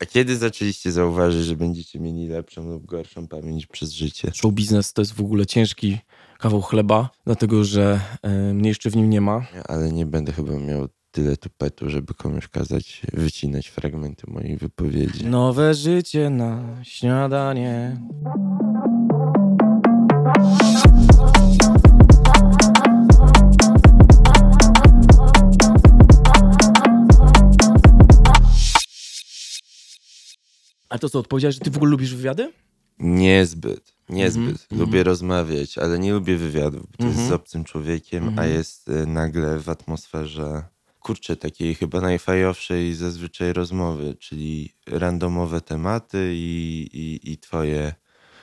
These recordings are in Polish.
A kiedy zaczęliście zauważyć, że będziecie mieli lepszą lub gorszą pamięć przez życie? Show biznes to jest w ogóle ciężki kawał chleba, dlatego że y, mnie jeszcze w nim nie ma. Ale nie będę chyba miał tyle tupetu, żeby komuś kazać wycinać fragmenty mojej wypowiedzi. Nowe życie na śniadanie. A to co, odpowiedziałeś, że ty w ogóle lubisz wywiady? Niezbyt, niezbyt. Mhm, lubię rozmawiać, ale nie lubię wywiadów, bo to jest Mhm. z obcym człowiekiem, a Mhm. jest y, nagle w atmosferze, kurczę, takiej chyba najfajowszej zazwyczaj rozmowy, czyli randomowe tematy i, i, i twoje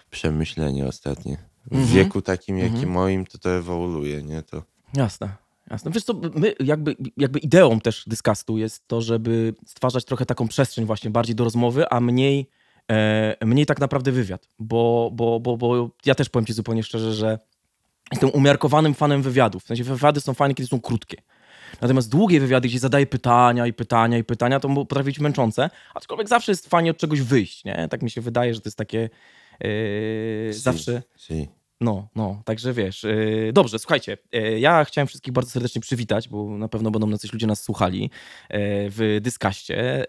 przemyślenia ostatnie. W Mhm. wieku takim, jak i Mhm. moim, to to ewoluuje, nie? To Jasne. Jasne. Wiesz co, my jakby, jakby ideą też dyskastu jest to, żeby stwarzać trochę taką przestrzeń właśnie bardziej do rozmowy, a mniej, e, mniej tak naprawdę wywiad. Bo, bo, bo, bo ja też powiem ci zupełnie szczerze, że jestem umiarkowanym fanem wywiadów. W sensie wywiady są fajne, kiedy są krótkie. Natomiast długie wywiady, gdzie zadaje pytania i pytania i pytania, to potrafi być męczące, aczkolwiek zawsze jest fajnie od czegoś wyjść, nie? Tak mi się wydaje, że to jest takie e, zawsze... si. No, no, także wiesz. Yy, dobrze, słuchajcie, yy, ja chciałem wszystkich bardzo serdecznie przywitać, bo na pewno będą na coś ludzie nas słuchali yy, w Dyskaście.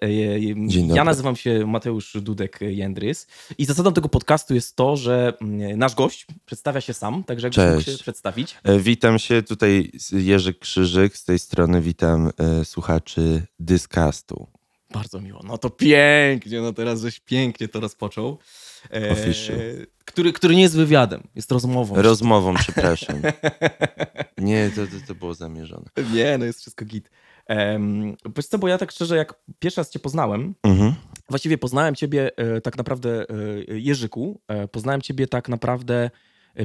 Dzień dobry. ja nazywam się Mateusz Dudek-Jędrys i zasadą tego podcastu jest to, że mm, nasz gość przedstawia się sam, także jakbyś mógł się przedstawić. E, Witam się tutaj Jerzy Krzyżyk, z tej strony witam e, słuchaczy Dyskastu. Bardzo miło. No to pięknie, no teraz żeś pięknie to rozpoczął. Yy, Official. który, który nie jest wywiadem, jest rozmową. Rozmową, przepraszam. Nie, to, to, to było zamierzone. nie, no jest wszystko git. Um, wiesz co, bo ja tak szczerze, jak pierwszy raz cię poznałem, Mhm. Właściwie poznałem ciebie e, tak naprawdę, e, Jerzyku, e, poznałem ciebie tak naprawdę e,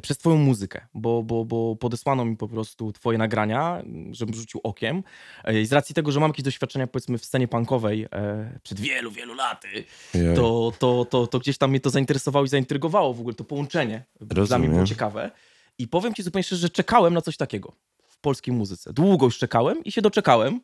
przez twoją muzykę, bo, bo, bo podesłano mi po prostu twoje nagrania, żebym rzucił okiem. E, I z racji tego, że mam jakieś doświadczenia powiedzmy w scenie punkowej e, przed wielu, wielu laty, to, to, to, to gdzieś tam mnie to zainteresowało i zaintrygowało w ogóle to połączenie. Dla Rozumiem. mnie było ciekawe. I powiem ci zupełnie szczerze, że czekałem na coś takiego w polskiej muzyce. Długo już czekałem i się doczekałem.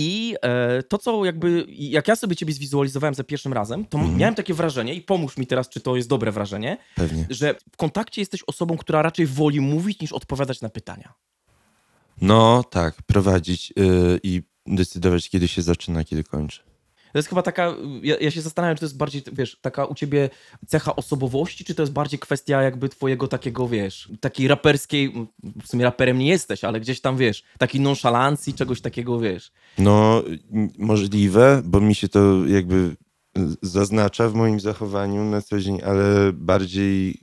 I e, to, co jakby, jak ja sobie ciebie zwizualizowałem za pierwszym razem, to Mhm. miałem takie wrażenie, i pomóż mi teraz, czy to jest dobre wrażenie, Pewnie. że w kontakcie jesteś osobą, która raczej woli mówić niż odpowiadać na pytania. No tak, prowadzić y, i decydować, kiedy się zaczyna, kiedy kończy. To jest chyba taka, ja, ja się zastanawiam, czy to jest bardziej, wiesz, taka u ciebie cecha osobowości, czy to jest bardziej kwestia jakby twojego takiego, wiesz, takiej raperskiej, w sumie raperem nie jesteś, ale gdzieś tam, wiesz, takiej nonszalancji, czegoś takiego, wiesz. No, możliwe, bo mi się to jakby zaznacza w moim zachowaniu na co dzień, ale bardziej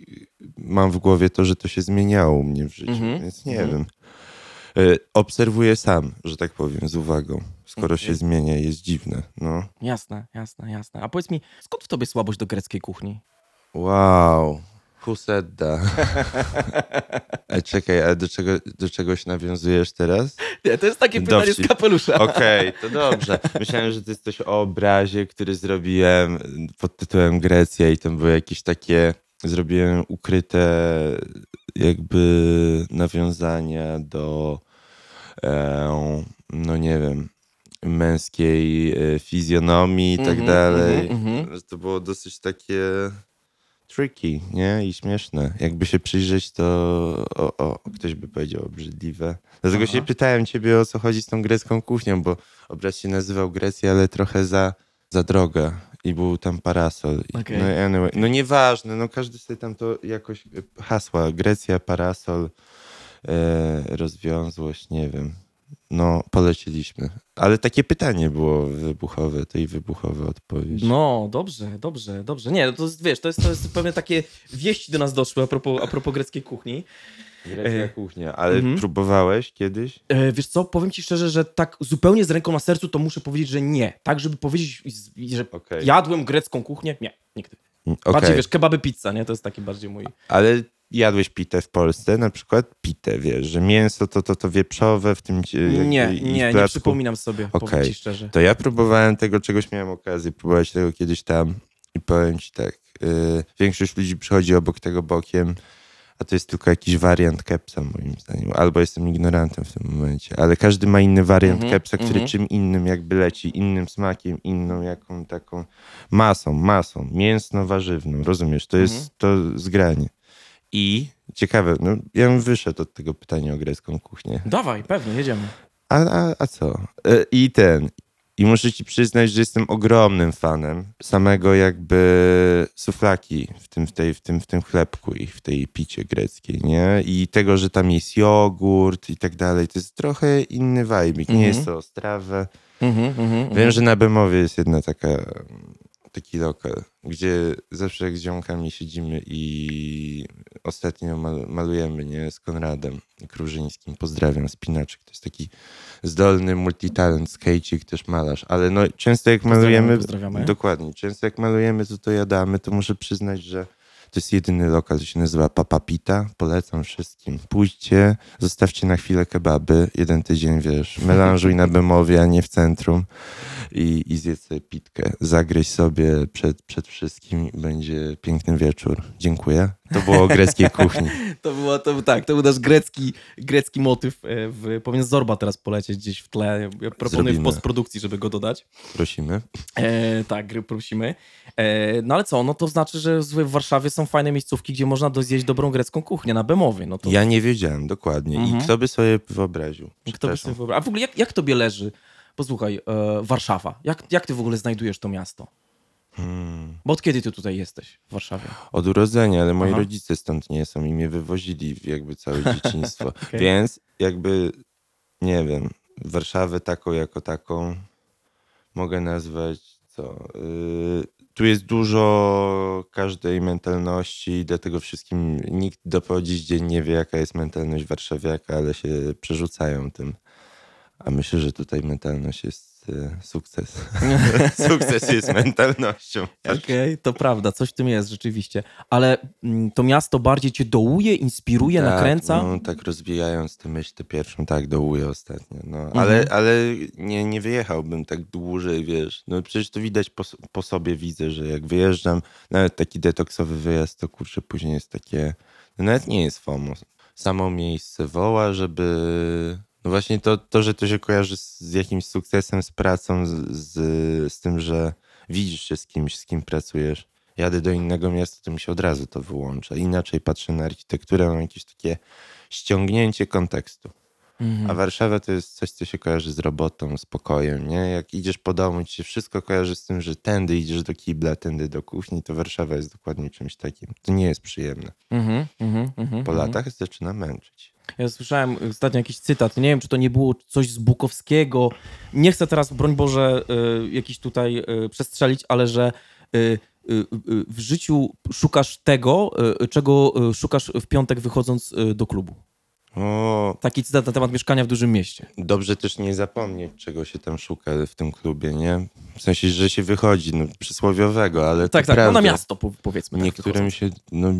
mam w głowie to, że to się zmieniało u mnie w życiu, Mhm. więc nie Mhm. wiem. Y, Obserwuję sam, że tak powiem, z uwagą. Skoro się zmienia, jest dziwne. No. Jasne, jasne, jasne. A powiedz mi, skąd w tobie słabość do greckiej kuchni? Wow, who said that? A czekaj, ale do, czego, do czegoś nawiązujesz teraz? Nie, to jest takie pytanie Dowcip. z kapelusza. Okej, to dobrze. Myślałem, że to jest coś o obrazie, który zrobiłem pod tytułem Grecja i tam były jakieś takie, zrobiłem ukryte jakby nawiązania do, e, no nie wiem, męskiej e, fizjonomii i tak Mhm, dalej. mhm, mhm. To było dosyć takie tricky, nie? I śmieszne. Jakby się przyjrzeć, to o, o, ktoś by powiedział obrzydliwe. Dlatego Aha. się pytałem ciebie, o co chodzi z tą grecką kuchnią, bo obraz się nazywał Grecja, ale trochę za, za droga i był tam parasol. Okej. No, anyway, no nieważne, no każdy sobie tam to jakoś e, hasła. Grecja, parasol, e, rozwiązłość, nie wiem. No, poleciliśmy. Ale takie pytanie było wybuchowe, to i wybuchowa odpowiedź. No, dobrze, dobrze, dobrze. Nie, no to jest, wiesz, to jest, to jest pewnie takie wieści do nas doszły a propos, a propos greckiej kuchni. Grecka E, kuchnia, ale mhm. próbowałeś kiedyś? E, wiesz co, powiem ci szczerze, że tak zupełnie z ręką na sercu to muszę powiedzieć, że nie. Tak, żeby powiedzieć, że Okej. jadłem grecką kuchnię, nie, nigdy. Mm, Bardziej, wiesz, kebaby pizza, nie? To jest taki bardziej mój... Ale jadłeś pitę w Polsce, na przykład pitę, wiesz, że mięso to, to, to wieprzowe w tym Nie, i nie, nie przypominam sobie, ci szczerze. To ja próbowałem tego, czegoś miałem okazję próbować tego kiedyś tam i powiem ci tak, yy, większość ludzi przychodzi obok tego bokiem, a to jest tylko jakiś wariant kepsa moim zdaniem. Albo jestem ignorantem w tym momencie, ale każdy ma inny wariant Mhm, kepsa, który mhm. czym innym jakby leci, innym smakiem, inną jaką taką masą, masą, mięsno-warzywną, rozumiesz? To jest Mhm. to zgranie. I ciekawe, no ja bym wyszedł od tego pytania o grecką kuchnię. Dawaj, pewnie, jedziemy. A, a, a co? E, I ten. I muszę ci przyznać, że jestem ogromnym fanem samego jakby suflaki w tym, w tej, w tym, w tym chlebku i w tej picie greckiej, nie? I tego, że tam jest jogurt i tak dalej. To jest trochę inny vibe. Nie Mhm. jest to ostrawe. Mhm, mhm, mhm. Wiem, że na Bemowie jest jedna taka, taki lokal, gdzie zawsze jak z ziomkami siedzimy i ostatnio mal, malujemy, nie, z Konradem Krużyńskim. Pozdrawiam, Spinaczek. To jest taki zdolny multitalent, skejcik, też malarz. Ale no często jak Pozdrawiamy, malujemy, pozdrawiamy. dokładnie, często jak malujemy, to to jadamy, to muszę przyznać, że to jest jedyny lokal, to się nazywa Papapita. Polecam wszystkim. Pójdźcie, zostawcie na chwilę kebaby. Jeden tydzień, wiesz, melanżuj na Bemowie, a nie w centrum. I, i zjedz sobie pitkę. Zagryź sobie przed, przed wszystkim i będzie piękny wieczór. Dziękuję. To było o greckiej kuchni. To było, to, był- tak, to był nasz grecki, grecki motyw. e, W, powinien Zorba teraz polecieć gdzieś w tle. Ja proponuję Zrobimy. w postprodukcji, żeby go dodać. Prosimy. E, tak, prosimy. E, no ale co, no to znaczy, że w Warszawie są fajne miejscówki, gdzie można zjeść dobrą grecką kuchnię na Bemowie. No to Ja nie wiedziałem, dokładnie. Mhm. I kto by sobie wyobraził? kto by sobie wyobraził. A w ogóle jak, jak tobie leży, posłuchaj, e, Warszawa? Jak, jak ty w ogóle znajdujesz to miasto? Hmm. Bo od kiedy ty tutaj jesteś w Warszawie? Od urodzenia, ale moi Aha. rodzice stąd nie są i mnie wywozili w jakby całe dzieciństwo. Okej. Więc jakby, nie wiem, Warszawę taką jako taką mogę nazwać co? Yy, tu jest dużo każdej mentalności, dlatego wszystkim nikt do po dziś dzień nie wie, jaka jest mentalność warszawiaka, ale się przerzucają tym. A myślę, że tutaj mentalność jest yy, sukces. sukces jest mentalnością. Okej, to prawda, coś w tym jest rzeczywiście. Ale mm, to miasto bardziej cię dołuje, inspiruje, Tak, nakręca? No, tak rozwijając tę myśl, tę pierwszą, tak, dołuję ostatnio. No, Mhm. ale ale nie, nie wyjechałbym tak dłużej, wiesz. No przecież to widać po, po sobie, widzę, że jak wyjeżdżam, nawet taki detoksowy wyjazd, to kurczę, później jest takie, no nawet nie jest FOMO. Samo miejsce woła, żeby... No właśnie to, to że to się kojarzy z, z jakimś sukcesem, z pracą, z, z, z tym, że widzisz się z kimś, z kim pracujesz. Jadę do innego miasta, to mi się od razu to wyłącza. Inaczej patrzę na architekturę, mam jakieś takie ściągnięcie kontekstu. Mhm. A Warszawa to jest coś, co się kojarzy z robotą, z pokojem, nie? Jak idziesz po domu, ci się wszystko kojarzy z tym, że tędy idziesz do kibla, tędy do kuchni, to Warszawa jest dokładnie czymś takim. To nie jest przyjemne. Mhm, mhm, mhm, Po mhm. latach zaczyna męczyć. Ja słyszałem ostatnio jakiś cytat, nie wiem, czy to nie było coś z Bukowskiego. Nie chcę teraz, broń Boże, y, jakiś tutaj y, przestrzelić, ale że y, w życiu szukasz tego, czego szukasz w piątek wychodząc do klubu. O, Taki cytat na temat mieszkania w dużym mieście. dobrze też nie zapomnieć, czego się tam szuka w tym klubie, nie? W sensie, że się wychodzi, no przysłowiowego, ale Tak, tak, no na miasto po- powiedzmy. tak Niektórym się, no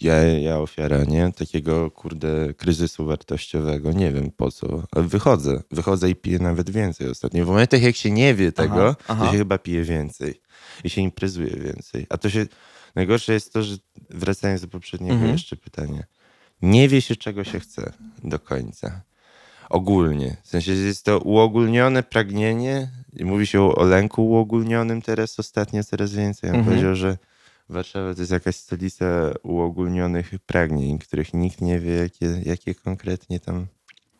ja, ja ofiara, nie? Takiego, kurde, kryzysu wartościowego. Nie wiem po co, ale wychodzę. Wychodzę i piję nawet więcej ostatnio. W momentach, jak się nie wie tego, Aha, aha. to się chyba pije więcej. I się imprezuje więcej. A to się, najgorsze jest to, że wracając do poprzedniego Mhm. jeszcze pytania, nie wie się, czego się chce do końca. Ogólnie. W sensie że jest to uogólnione pragnienie. I Mówi się o, o lęku uogólnionym teraz ostatnio coraz więcej. Ja bym Mhm. powiedział, że Warszawa to jest jakaś stolica uogólnionych pragnień, których nikt nie wie, jakie, jakie konkretnie tam.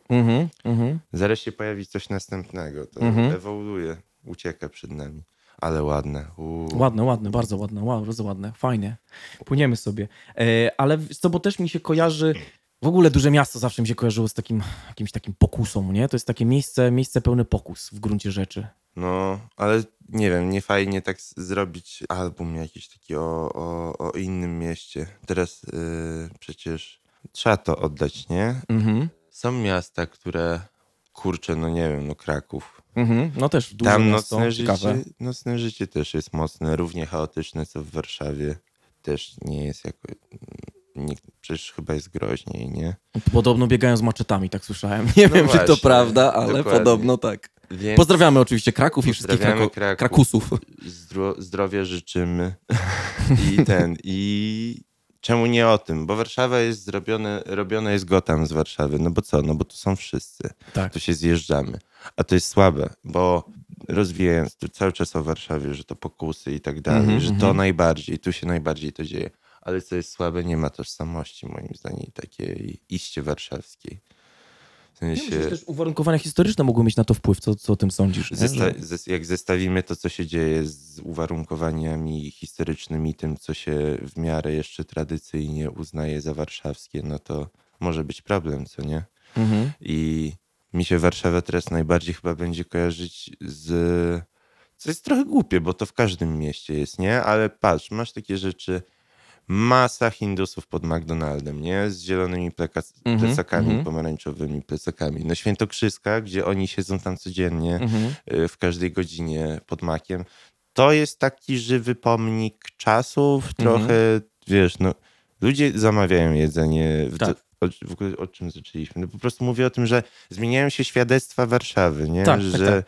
Mhm, mhm. Zaraz się pojawi coś następnego. To Mhm. ewoluuje, ucieka przed nami. Ale ładne. Uuu. Ładne, ładne, bardzo ładne, wow, bardzo ładne, fajnie. Płyniemy sobie. E, ale co, bo też mi się kojarzy, w ogóle duże miasto zawsze mi się kojarzyło z takim jakimś takim pokusą, nie? To jest takie miejsce, miejsce pełne pokus w gruncie rzeczy. No, ale nie wiem, nie fajnie tak zrobić album jakiś taki o, o, o innym mieście. Teraz yy, przecież trzeba to oddać, nie? Mhm. Są miasta, które kurczę, no nie wiem, no Kraków. Mhm. No też duże Tam miasto, nocne ciekawe. życie, nocne życie też jest mocne, równie chaotyczne co w Warszawie. Też nie jest jako. Nie, przecież chyba jest groźniej, nie? Podobno biegają z maczetami, tak słyszałem. Nie wiem, czy to właśnie, prawda, ale dokładnie. podobno tak. Więc Pozdrawiamy oczywiście Kraków i wszystkich krako- Kraków. Krakusów. zdro, zdrowia życzymy. I ten, i Czemu nie o tym? Bo Warszawa jest zrobione, robione jest Gotham z Warszawy. No bo co? No bo tu są wszyscy. Tak. To się zjeżdżamy. A to jest słabe, bo rozwijając tu cały czas o Warszawie, że to pokusy i tak dalej, Mhm, że to mhm. najbardziej, tu się najbardziej to dzieje. Ale co jest słabe, nie ma tożsamości moim zdaniem takiej iście warszawskiej. W Ja myślę, sensie, też uwarunkowania historyczne mogły mieć na to wpływ. Co, co o tym sądzisz? zesta- Że- jak zestawimy to, co się dzieje z uwarunkowaniami historycznymi, tym, co się w miarę jeszcze tradycyjnie uznaje za warszawskie, no to może być problem, co nie? Mhm. I mi się Warszawa teraz najbardziej chyba będzie kojarzyć z. Co jest trochę głupie, bo to w każdym mieście jest, nie? Ale patrz, masz takie rzeczy. Masa Hindusów pod McDonaldem, nie? Z zielonymi pleka- Mhm, plecakami, mhm. pomarańczowymi plecakami. No Świętokrzyska, gdzie oni siedzą tam codziennie, Mhm. y, w każdej godzinie pod makiem. To jest taki żywy pomnik czasów, trochę, Mhm. wiesz, no, ludzie zamawiają jedzenie. W, Tak. o, w ogóle o czym zaczęliśmy? No po prostu mówię o tym, że zmieniają się świadectwa Warszawy, nie? Tak, że tak, tak.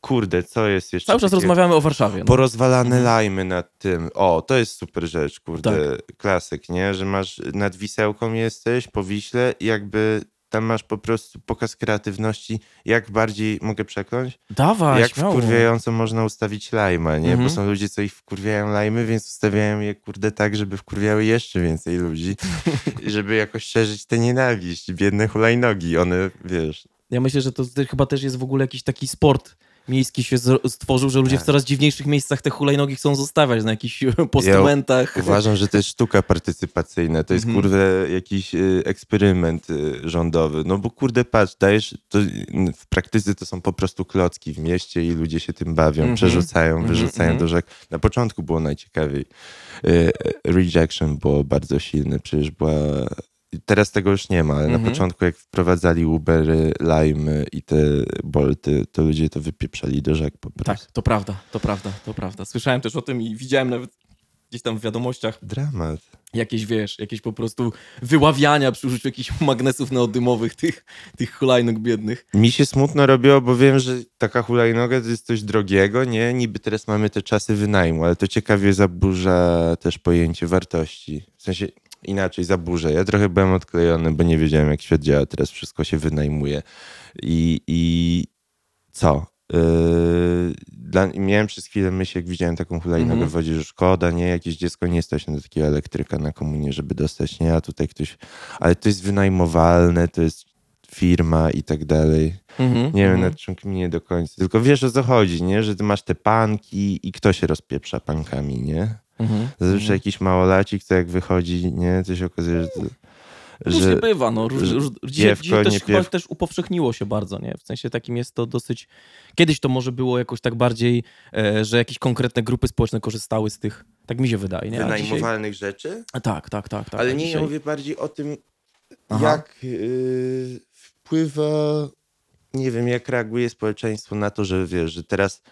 Kurde, co jest jeszcze Cały czas rozmawiamy o Warszawie. No. Porozwalane Mhm. lajmy nad tym. O, to jest super rzecz, kurde, Tak. klasyk, nie? Że masz nad Wisełką jesteś, po Wiśle i jakby tam masz po prostu pokaz kreatywności, jak bardziej, mogę przekląć? Dawaj, jak śmiało. wkurwiająco można ustawić lajma, nie? Mhm. Bo są ludzie, co ich wkurwiają lajmy, więc ustawiają je, kurde, tak, żeby wkurwiały jeszcze więcej ludzi, i żeby jakoś szerzyć tę nienawiść. Biedne hulajnogi, one, wiesz, Ja myślę, że to chyba też jest w ogóle jakiś taki sport miejski się stworzył, że ludzie Tak. w coraz dziwniejszych miejscach te hulajnogi chcą zostawiać na jakichś postumentach. Uważam, że to jest sztuka partycypacyjna. To jest, Mhm. kurde, jakiś y, eksperyment y, rządowy. No bo, kurde, patrz, dajesz, to, w praktyce to są po prostu klocki w mieście i ludzie się tym bawią, Mhm. przerzucają, Mhm, wyrzucają mhm. do rzek. Na początku było najciekawiej. Rejection było bardzo silne, przecież była... Teraz tego już nie ma, ale na Mhm. początku jak wprowadzali Ubery, Lime i te Bolty, to ludzie to wypieprzali do rzek po prostu. Tak, to prawda, to prawda, to prawda. Słyszałem też o tym i widziałem nawet gdzieś tam w wiadomościach Dramat. jakieś, wiesz, jakieś po prostu wyławiania przy użyciu jakichś magnesów neodymowych tych, tych hulajnóg biednych. Mi się smutno robiło, bo wiem, że taka hulajnoga to jest coś drogiego, nie? Niby teraz mamy te czasy wynajmu, ale to ciekawie zaburza też pojęcie wartości. W sensie inaczej zaburza. Ja trochę byłem odklejony, bo nie wiedziałem, jak świat działa. Teraz wszystko się wynajmuje. I, i co? Yy, dla, miałem przez chwilę myśl, jak widziałem taką hulajnogę Mhm. w wodzie, że szkoda, nie? Jakieś dziecko nie stać na takiego elektryka na komunie, żeby dostać, nie? A tutaj ktoś... Ale to jest wynajmowalne, to jest firma i tak dalej. Mhm, Nie wiem, mhm. nad czym kminie do końca. Tylko wiesz o co chodzi, nie? Że ty masz te panki i kto się rozpieprza pankami, nie? Mhm, Zazwyczaj jakiś małolacik, co jak wychodzi, nie? To się okazuje, że... To, Różnie że bywa, no. Róż, róż, dzisiaj, piewko, dzisiaj też chyba też upowszechniło się bardzo, nie? W sensie takim jest to dosyć... Kiedyś to może było jakoś tak bardziej, e, że jakieś konkretne grupy społeczne korzystały z tych, tak mi się wydaje, nie? A dzisiaj... wynajmowalnych rzeczy? A tak, tak, tak. tak. Ale nie, dzisiaj... ja mówię bardziej o tym, Aha. jak yy, wpływa, nie wiem, jak reaguje społeczeństwo na to, że wiesz, że teraz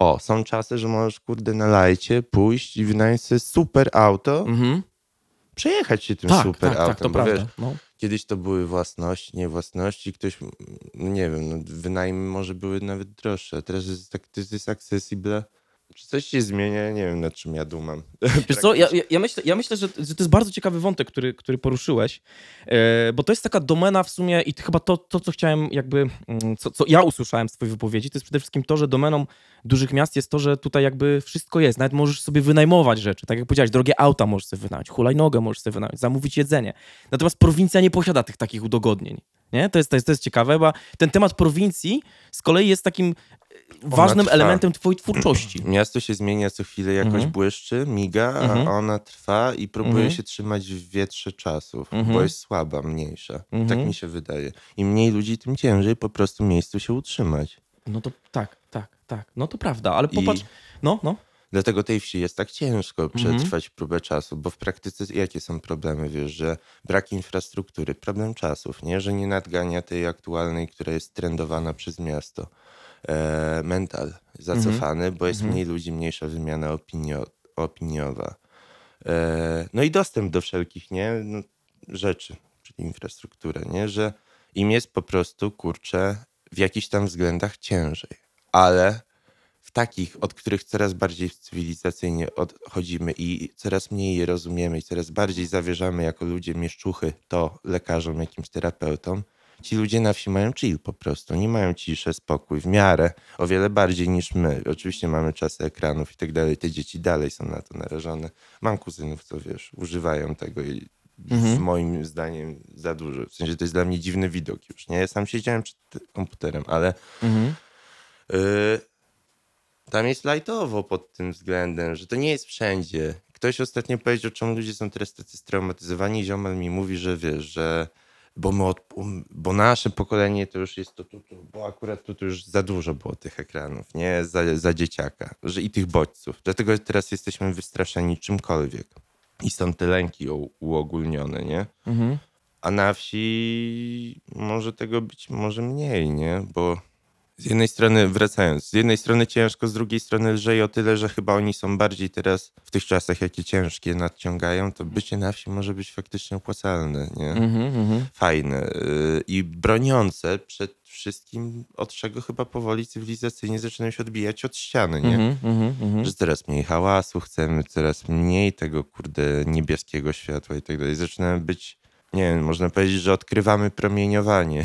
o, są czasy, że możesz, kurde, na lajcie pójść i wynająć sobie super auto, Mhm. przejechać się tym Tak, super tak, autem, tak, to prawda. wiesz, No. Kiedyś to były własności, nie własności. Ktoś, mm, nie wiem, no, wynajmy może były nawet droższe. Teraz jest tak, to jest accessible. Czy coś się zmienia? Nie wiem, nad czym ja dumam. Wiesz co, ja, ja- ja myślę, ja myślę że, że to jest bardzo ciekawy wątek, który, który poruszyłeś, e, bo to jest taka domena w sumie i chyba to, to co chciałem jakby, mm, co, co ja usłyszałem z twojej wypowiedzi, to jest przede wszystkim to, że domeną dużych miast jest to, że tutaj jakby wszystko jest, nawet możesz sobie wynajmować rzeczy, tak jak powiedziałeś, drogie auta możesz sobie wynająć, hulajnogę możesz sobie wynająć, zamówić jedzenie, natomiast prowincja nie posiada tych takich udogodnień, nie? To jest, to jest, to jest ciekawe, bo ten temat prowincji z kolei jest takim e, ważnym trwa. elementem twojej twórczości. Miasto się zmienia co chwilę, jakoś Mhm. błyszczy, miga, Mhm. a ona trwa i próbuje Mhm. się trzymać w wietrze czasów, Mhm. bo jest słaba, mniejsza. Mhm. Tak mi się wydaje. Im mniej ludzi, tym ciężej po prostu miejscu się utrzymać. No to tak, tak, tak. No to prawda, ale I- popatrz. No, no. Dlatego tej wsi jest tak ciężko Mhm. przetrwać próbę czasu, bo w praktyce jakie są problemy, wiesz, że brak infrastruktury, problem czasów, nie, że nie nadgania tej aktualnej, która jest trendowana przez miasto. E, mental zacofany, bo jest Mhm. mniej ludzi, mniejsza wymiana opinio, opiniowa. E, no i dostęp do wszelkich, nie, no, rzeczy, czyli infrastrukturę, nie, że im jest po prostu, kurczę, w jakichś tam względach ciężej, ale takich, od których coraz bardziej cywilizacyjnie odchodzimy i coraz mniej je rozumiemy i coraz bardziej zawierzamy jako ludzie mieszczuchy to lekarzom, jakimś terapeutom, ci ludzie na wsi mają chill po prostu. Nie mają ciszę, spokój w miarę, o wiele bardziej niż my. Oczywiście mamy czasy ekranów i tak dalej. Te dzieci dalej są na to narażone. Mam kuzynów, co wiesz, używają tego i mhm. moim zdaniem za dużo. W sensie to jest dla mnie dziwny widok już, nie? Ja sam siedziałem przed komputerem, ale mhm. y, tam jest lajtowo pod tym względem, że to nie jest wszędzie. Ktoś ostatnio powiedział, czemu ludzie są teraz tacy straumatyzowani i ziomal mi mówi, że wiesz, że bo, my od, bo nasze pokolenie to już jest to, to, to, bo akurat tu, już za dużo było tych ekranów, nie? Za, za dzieciaka, że i tych bodźców. Dlatego teraz jesteśmy wystraszeni czymkolwiek. I są te lęki uogólnione, nie? Mhm. A na wsi może tego być może mniej, nie? Bo z jednej strony, wracając, z jednej strony ciężko, z drugiej strony lżej o tyle, że chyba oni są bardziej teraz w tych czasach, jakie ciężkie nadciągają, to bycie na wsi może być faktycznie opłacalne, nie? Mm -hmm. Fajne y, i broniące przed wszystkim, od czego chyba powoli cywilizacyjnie zaczynają się odbijać od ściany, nie? Mm -hmm, że coraz mniej hałasu chcemy, coraz mniej tego, kurde, niebieskiego światła i tak dalej. Zaczynamy być nie wiem, można powiedzieć, że odkrywamy promieniowanie.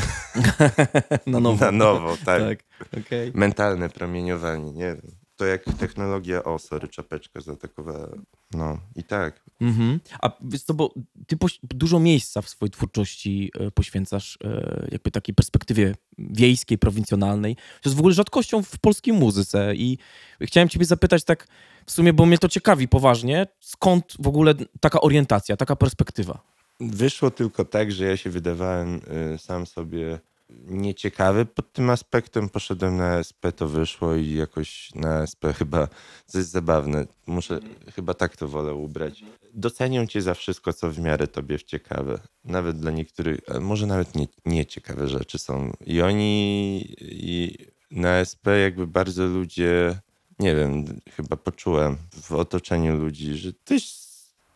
Na nowo. Na nowo, tak. tak. Okay. Mentalne promieniowanie, nie wiem. To jak technologia, o sorry, czapeczka zaatakowała. No i tak. Mhm. A wiesz co, bo ty dużo miejsca w swojej twórczości e, poświęcasz e, jakby takiej perspektywie wiejskiej, prowincjonalnej. To jest w ogóle rzadkością w polskiej muzyce i chciałem ciebie zapytać tak w sumie, bo mnie to ciekawi poważnie, skąd w ogóle taka orientacja, taka perspektywa? Wyszło tylko tak, że ja się wydawałem y, sam sobie nieciekawy pod tym aspektem. Poszedłem na SP, to wyszło i jakoś na SP chyba jest zabawne. Muszę chyba tak to wolę ubrać. Docenią cię za wszystko, co w miarę tobie w ciekawe. Nawet dla niektórych, może nawet nie, nieciekawe rzeczy są. I oni i na SP jakby bardzo ludzie, nie wiem, chyba poczułem w otoczeniu ludzi, że to jest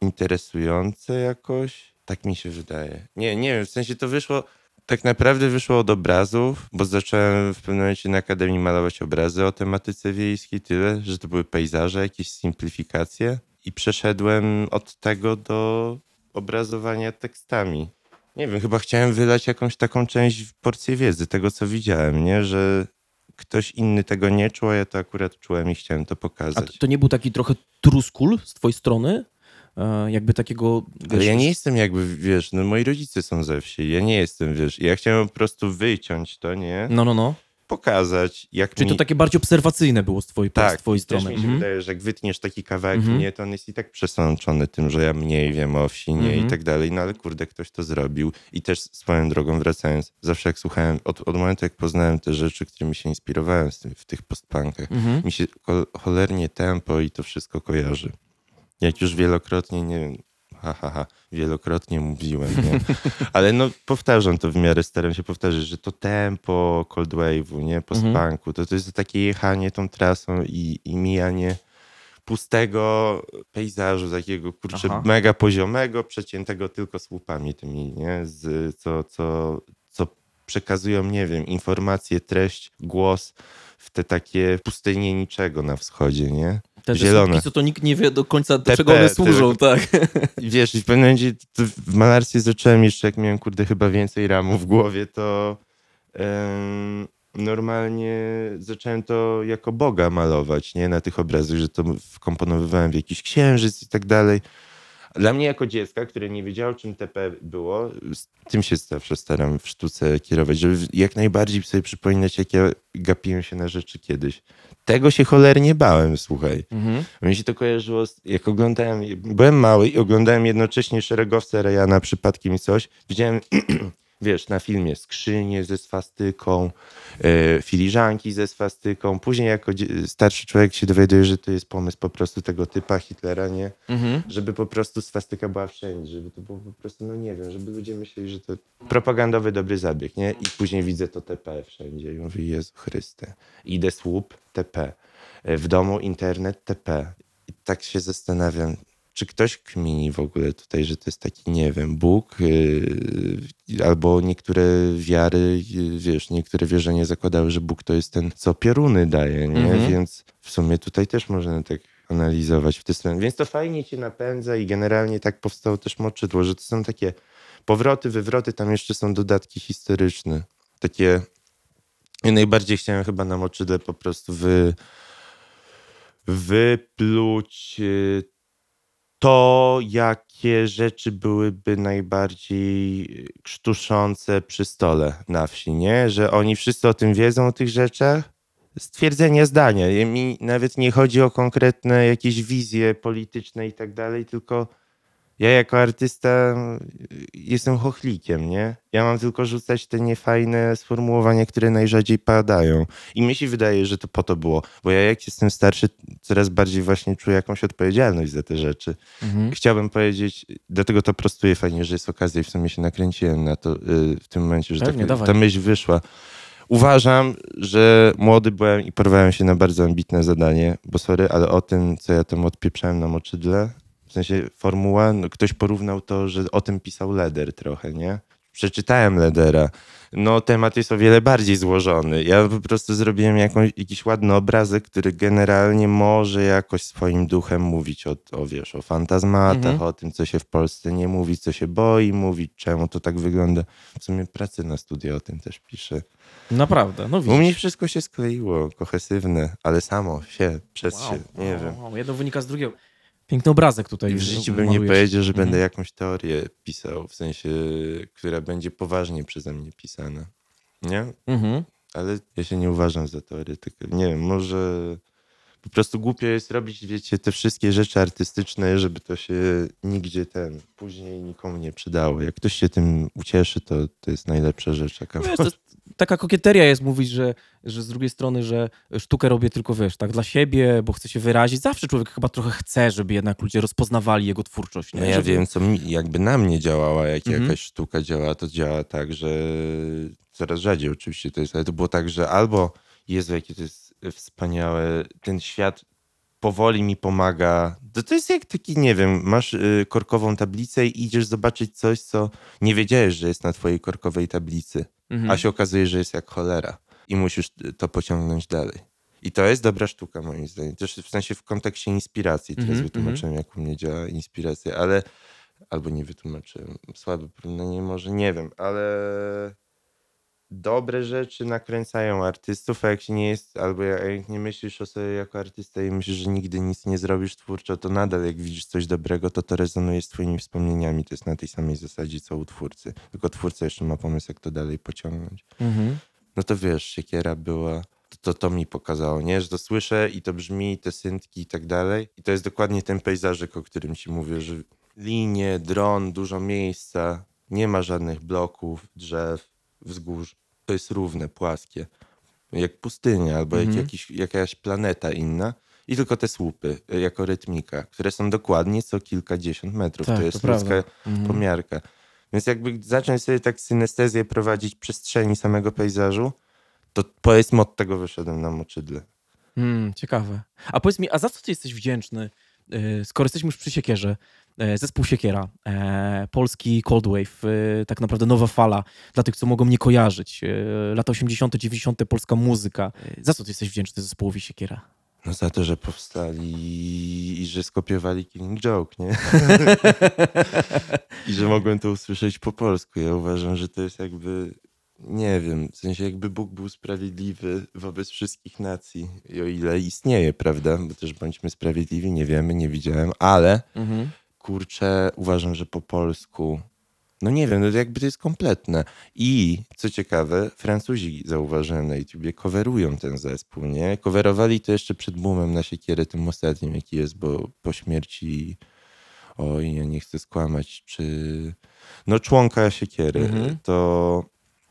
interesujące jakoś tak mi się wydaje. Nie, nie wiem, w sensie to wyszło, tak naprawdę wyszło od obrazów, bo zacząłem w pewnym momencie na Akademii malować obrazy o tematyce wiejskiej, tyle, że to były pejzaże, jakieś simplifikacje i przeszedłem od tego do obrazowania tekstami. Nie wiem, chyba chciałem wylać jakąś taką część porcję wiedzy, tego co widziałem, nie? Że ktoś inny tego nie czuł, a ja to akurat czułem i chciałem to pokazać. A to nie był taki trochę truskul z twojej strony? E, jakby takiego... Wiesz, Ale ja nie jestem jakby, wiesz, no moi rodzice są ze wsi, ja nie jestem, wiesz, ja chciałem po prostu wyciąć to, nie? No, no, no. Pokazać, jak Czyli mi... to takie bardziej obserwacyjne było z twojej, tak, z twojej strony. Tak, mi się mhm. wydaje, że jak wytniesz taki kawałek mhm. mnie, to on jest i tak przesączony tym, że ja mniej wiem o wsi, nie mhm. i tak dalej, no ale kurde, ktoś to zrobił. I też swoją drogą wracając, zawsze jak słuchałem, od, od momentu jak poznałem te rzeczy, którymi się inspirowałem w tych postpunkach, mhm. mi się cholernie tempo i to wszystko kojarzy jak już wielokrotnie, nie wiem, ha, ha, ha, wielokrotnie mówiłem, nie? ale no powtarzam to w miarę, staram się powtarzać, że to tempo Cold Wave'u, nie, post-punku, mhm. to, to jest takie jechanie tą trasą i, i mijanie pustego pejzażu, takiego kurczę Aha. mega poziomego, przeciętego tylko słupami tymi, nie, z, co, co, co przekazują, nie wiem, informacje, treść, głos w te takie pustynie niczego na wschodzie, nie? Te zielone. co to nikt nie wie do końca, do TP, czego one służą, tak. Wiesz, w pewnym momencie w malarstwie zacząłem jeszcze, jak miałem, kurde, chyba więcej ramu w głowie, to normalnie zacząłem to jako Boga malować, nie? Na tych obrazach, że to wkomponowywałem w jakiś księżyc i tak dalej. Dla mnie jako dziecka, które nie wiedziało, czym TP było, z tym się zawsze staram w sztuce kierować, żeby jak najbardziej sobie przypominać, jak ja gapiłem się na rzeczy kiedyś. Tego się cholernie bałem, słuchaj. Mhm. Mi się to kojarzyło, jak oglądałem, byłem mały i oglądałem jednocześnie szeregowce Rejana przypadkiem i coś. Widziałem wiesz, na filmie skrzynie ze swastyką, e, filiżanki ze swastyką. Później jako starszy człowiek się dowiaduje, że to jest pomysł po prostu tego typa Hitlera, nie? Mhm. Żeby po prostu swastyka była wszędzie, żeby to było po prostu, no nie wiem, żeby ludzie myśleli, że to propagandowy dobry zabieg, nie? I później widzę to TP wszędzie i mówię, Jezu Chryste. Idę słup, TP. E, w domu internet, TP. I tak się zastanawiam, czy ktoś kmini w ogóle tutaj, że to jest taki, nie wiem, Bóg, yy, albo niektóre wiary, yy, wiesz, niektóre wierzenia zakładały, że Bóg to jest ten, co pioruny daje, nie? Mhm. Więc w sumie tutaj też można tak analizować w tę stronę. Więc to fajnie cię napędza i generalnie tak powstało też moczydło, że to są takie powroty, wywroty, tam jeszcze są dodatki historyczne. Takie, ja najbardziej chciałem chyba na moczydle po prostu wy, wypluć y, to, jakie rzeczy byłyby najbardziej krztuszące przy stole na wsi, nie? Że oni wszyscy o tym wiedzą, o tych rzeczach. Stwierdzenie zdania. Mi nawet nie chodzi o konkretne jakieś wizje polityczne i tak dalej, tylko ja jako artysta y, jestem chochlikiem, nie? Ja mam tylko rzucać te niefajne sformułowania, które najrzadziej padają. I mi się wydaje, że to po to było. Bo ja jak jestem starszy, coraz bardziej właśnie czuję jakąś odpowiedzialność za te rzeczy. Mhm. Chciałbym powiedzieć, dlatego to prostuję fajnie, że jest okazja i w sumie się nakręciłem na to y, w tym momencie, że Pewnie, tak, ta myśl wyszła. Uważam, że młody byłem i porwałem się na bardzo ambitne zadanie, bo sorry, ale o tym, co ja tam odpieprzałem na moczydle, w sensie formuła, no ktoś porównał to, że o tym pisał Leder trochę, nie? Przeczytałem Ledera. No temat jest o wiele bardziej złożony. Ja po prostu zrobiłem jakąś, jakiś ładny obrazek, który generalnie może jakoś swoim duchem mówić o, o wiesz, o fantazmatach, Mhm. o tym, co się w Polsce nie mówi, co się boi mówić, czemu to tak wygląda. W sumie pracy na studia o tym też piszę. Naprawdę, no U widzisz. mnie wszystko się skleiło, kohesywne, ale samo się, przez Wow, się, nie wow, wiem. Jedno wynika z drugiego. Piękny obrazek tutaj. W życiu bym nie powiedział, że będę Mhm. jakąś teorię pisał, w sensie, która będzie poważnie przeze mnie pisana. Nie? Mhm. Ale ja się nie uważam za teoretyka. Nie wiem, może po prostu głupio jest robić, wiecie, te wszystkie rzeczy artystyczne, żeby to się nigdzie ten, później nikomu nie przydało. Jak ktoś się tym ucieszy, to to jest najlepsza rzecz, jaka Wiesz, to taka kokieteria jest mówić, że, że z drugiej strony, że sztukę robię tylko, wiesz, tak dla siebie, bo chcę się wyrazić. Zawsze człowiek chyba trochę chce, żeby jednak ludzie rozpoznawali jego twórczość. Nie? No ja żeby... wiem, co mi, jakby na mnie działała, jak Mhm. jakaś sztuka działa, to działa tak, że coraz rzadziej oczywiście to jest, ale to było tak, że albo Jezu, jakie to jest wspaniałe, ten świat powoli mi pomaga. To, to jest jak taki, nie wiem, masz y, korkową tablicę i idziesz zobaczyć coś, co nie wiedziałeś, że jest na twojej korkowej tablicy, Mhm. a się okazuje, że jest jak cholera i musisz to pociągnąć dalej. I to jest dobra sztuka, moim zdaniem. Też w sensie w kontekście inspiracji. Teraz Mhm, wytłumaczyłem, jak u mnie działa inspiracja, ale albo nie wytłumaczyłem. Słabe porównanie może, nie wiem, ale dobre rzeczy nakręcają artystów, a jak się nie jest, albo jak nie myślisz o sobie jako artysta i myślisz, że nigdy nic nie zrobisz twórczo, to nadal jak widzisz coś dobrego, to to rezonuje z twoimi wspomnieniami. To jest na tej samej zasadzie, co u twórcy. Tylko twórca jeszcze ma pomysł, jak to dalej pociągnąć. Mhm. No to wiesz, siekiera była, to, to, to mi pokazało, nie? Że to słyszę i to brzmi, te syntki i tak dalej. I to jest dokładnie ten pejzażyk, o którym ci mówię, że linie, dron, dużo miejsca, nie ma żadnych bloków, drzew, wzgórz. To jest równe, płaskie. Jak pustynia albo jak Mhm. jakiś, jakaś planeta inna. I tylko te słupy, y, jako rytmika, które są dokładnie co kilkadziesiąt metrów. Tak, to to jest prawda. ludzka Mhm. pomiarka. Więc jakby zacząć sobie tak synestezję prowadzić przestrzeni samego pejzażu, to powiedzmy od tego wyszedłem na moczydle. Mm, ciekawe. A powiedz mi, a za co ty jesteś wdzięczny, y, skoro jesteśmy już przy Siekierze? Y, Zespół Siekiera, e, polski Cold Wave, y, tak naprawdę nowa fala dla tych, co mogą nie kojarzyć. Lata 80., 90., polska muzyka. Za co ty jesteś wdzięczny zespołowi Siekiera? No za to, że powstali i że skopiowali Killing Joke, nie? I że mogłem to usłyszeć po polsku. Ja uważam, że to jest jakby, nie wiem, w sensie jakby Bóg był sprawiedliwy wobec wszystkich nacji, i o ile istnieje, prawda? Bo też bądźmy sprawiedliwi, nie wiemy, nie widziałem, ale Mhm. Kurczę, uważam, że po polsku. No nie wiem, no to jakby to jest kompletne. I co ciekawe, Francuzi zauważyłem na YouTubie, coverują ten zespół, nie? Coverowali to jeszcze przed boomem na siekierę, tym ostatnim, jaki jest, bo po śmierci, oj, ja nie chcę skłamać, czy no członka siekiery, Mhm. to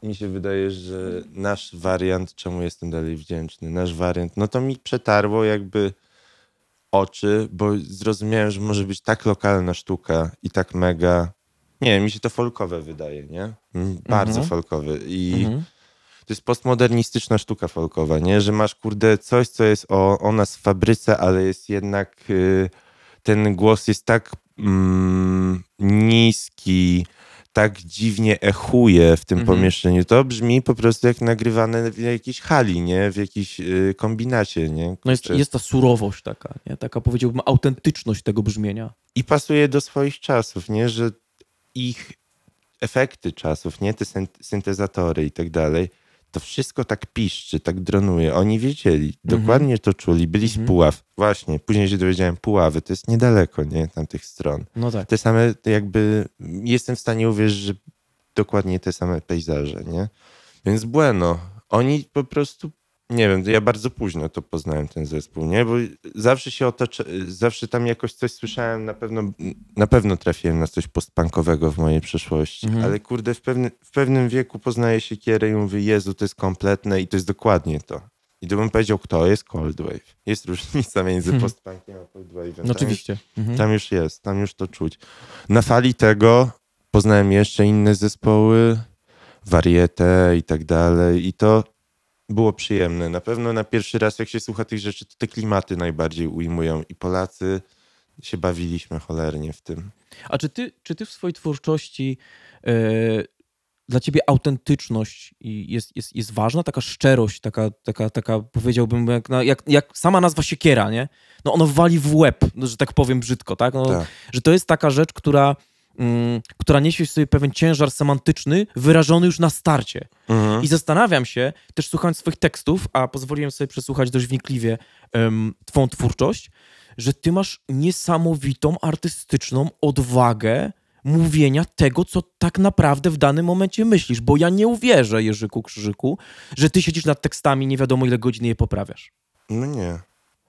mi się wydaje, że nasz wariant, czemu jestem dalej wdzięczny, nasz wariant, no to mi przetarło jakby oczy, bo zrozumiałem, że może być tak lokalna sztuka i tak mega. Nie mi się to folkowe wydaje, nie? Bardzo Mhm. folkowe. I Mhm. to jest postmodernistyczna sztuka folkowa, nie? Że masz, kurde, coś, co jest o, o nas w fabryce, ale jest jednak y, ten głos jest tak mm, niski, tak dziwnie echuje w tym Mhm. pomieszczeniu. To brzmi po prostu jak nagrywane w jakiejś hali, nie? W jakiejś y, kombinacie, nie? No jest, jest ta surowość taka, nie? taka powiedziałbym autentyczność tego brzmienia. I pasuje do swoich czasów, nie? Że ich efekty czasów, nie? Te syn- syntezatory i tak dalej, to wszystko tak piszczy, tak dronuje. Oni wiedzieli, Mhm. dokładnie to czuli, byli Mhm. z Puław. Właśnie, później się dowiedziałem, Puławy, to jest niedaleko, nie? Tamtych stron. No tak. Te same, jakby, jestem w stanie uwierzyć, że dokładnie te same pejzaże, nie? Więc bueno, oni po prostu, nie wiem, ja bardzo późno to poznałem ten zespół, nie? Bo zawsze się otacza, zawsze tam jakoś coś słyszałem, na pewno, na pewno trafiłem na coś postpunkowego w mojej przeszłości, Mhm. ale kurde, w, pewny, w pewnym wieku poznaję się Kierę i mówię, Jezu, to jest kompletne i to jest dokładnie to. I gdybym powiedział, kto jest Cold Wave. Jest różnica między Hmm. postpunkiem a Cold Wave'em. No oczywiście. Mhm. Tam już jest, tam już to czuć. Na fali tego poznałem jeszcze inne zespoły, warietę i tak dalej i to było przyjemne. Na pewno na pierwszy raz, jak się słucha tych rzeczy, to te klimaty najbardziej ujmują i Polacy się bawiliśmy cholernie w tym. A czy ty, czy ty w swojej twórczości e, dla ciebie autentyczność jest, jest, jest ważna, taka szczerość, taka, taka, taka powiedziałbym, jak, jak, jak sama nazwa siekiera, nie? No ono wali w łeb, no, że tak powiem brzydko, tak? No, Tak. Że to jest taka rzecz, która, która niesie w sobie pewien ciężar semantyczny, wyrażony już na starcie. Mhm. I zastanawiam się, też słuchając swoich tekstów, a pozwoliłem sobie przesłuchać dość wnikliwie um, twą twórczość, że ty masz niesamowitą artystyczną odwagę mówienia tego, co tak naprawdę w danym momencie myślisz, bo ja nie uwierzę, Jerzyku Krzyżyku, że ty siedzisz nad tekstami, nie wiadomo ile godzin je poprawiasz. No nie.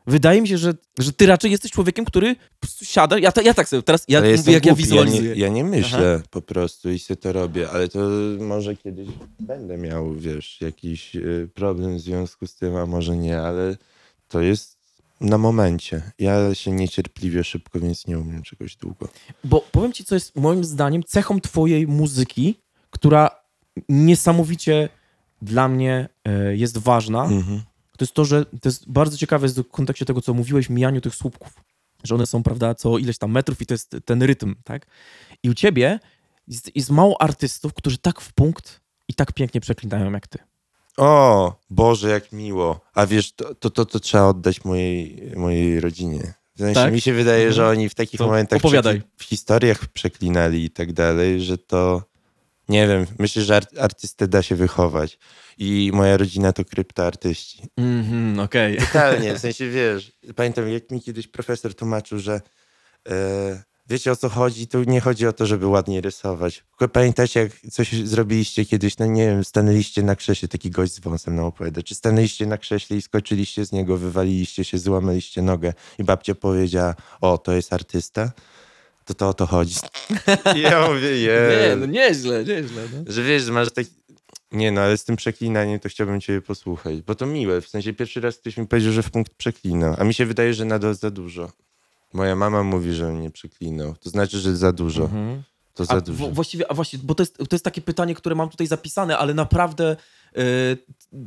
Wydaje mi się, że, że ty raczej jesteś człowiekiem, który siada, ja, ja tak sobie, teraz ja mówię, jak ja głupi, wizualizuję. Ja nie, ja nie myślę po prostu i sobie to robię, ale to może kiedyś będę miał, wiesz, jakiś y, problem w związku z tym, a może nie, ale to jest na momencie. Ja się niecierpliwie szybko, więc nie umiem czegoś długo. Bo powiem ci, co jest moim zdaniem cechą twojej muzyki, która niesamowicie dla mnie e, jest ważna. Mhm. To jest to, że to jest bardzo ciekawe jest w kontekście tego, co mówiłeś, mijaniu tych słupków. Że one są, prawda, co ileś tam metrów i to jest ten rytm, tak? I u ciebie jest, jest mało artystów, którzy tak w punkt i tak pięknie przeklinają jak ty. O, Boże, jak miło. A wiesz, to, to, to, to trzeba oddać mojej, mojej rodzinie. W sensie Tak? mi się wydaje, Mhm. że oni w takich To momentach w historiach przeklinali i tak dalej, że to nie wiem, myślę, że art- artystę da się wychować. I moja rodzina to kryptoartyści. Mhm, okej. Totalnie, w sensie wiesz, pamiętam jak mi kiedyś profesor tłumaczył, że e, wiecie o co chodzi, tu nie chodzi o to, żeby ładnie rysować. Tylko pamiętacie jak coś zrobiliście kiedyś, no nie wiem, stanęliście na krześle, taki gość z wąsem nam opowiada, czy stanęliście na krześle i skoczyliście z niego, wywaliliście się, złamaliście nogę i babcia powiedziała, o to jest artysta, to to o to chodzi. I ja mówię, je. no nieźle, nieźle. No. Że wiesz, że masz taki... Nie no, ale z tym przeklinaniem to chciałbym ciebie posłuchać, bo to miłe. W sensie pierwszy raz ktoś mi powiedział, że w punkt przeklina, a mi się wydaje, że nadal za dużo. Moja mama mówi, że mnie przeklinał. To znaczy, że za dużo. Mhm. To za A dużo. właściwie, a właśnie, bo to jest, to jest takie pytanie, które mam tutaj zapisane, ale naprawdę e,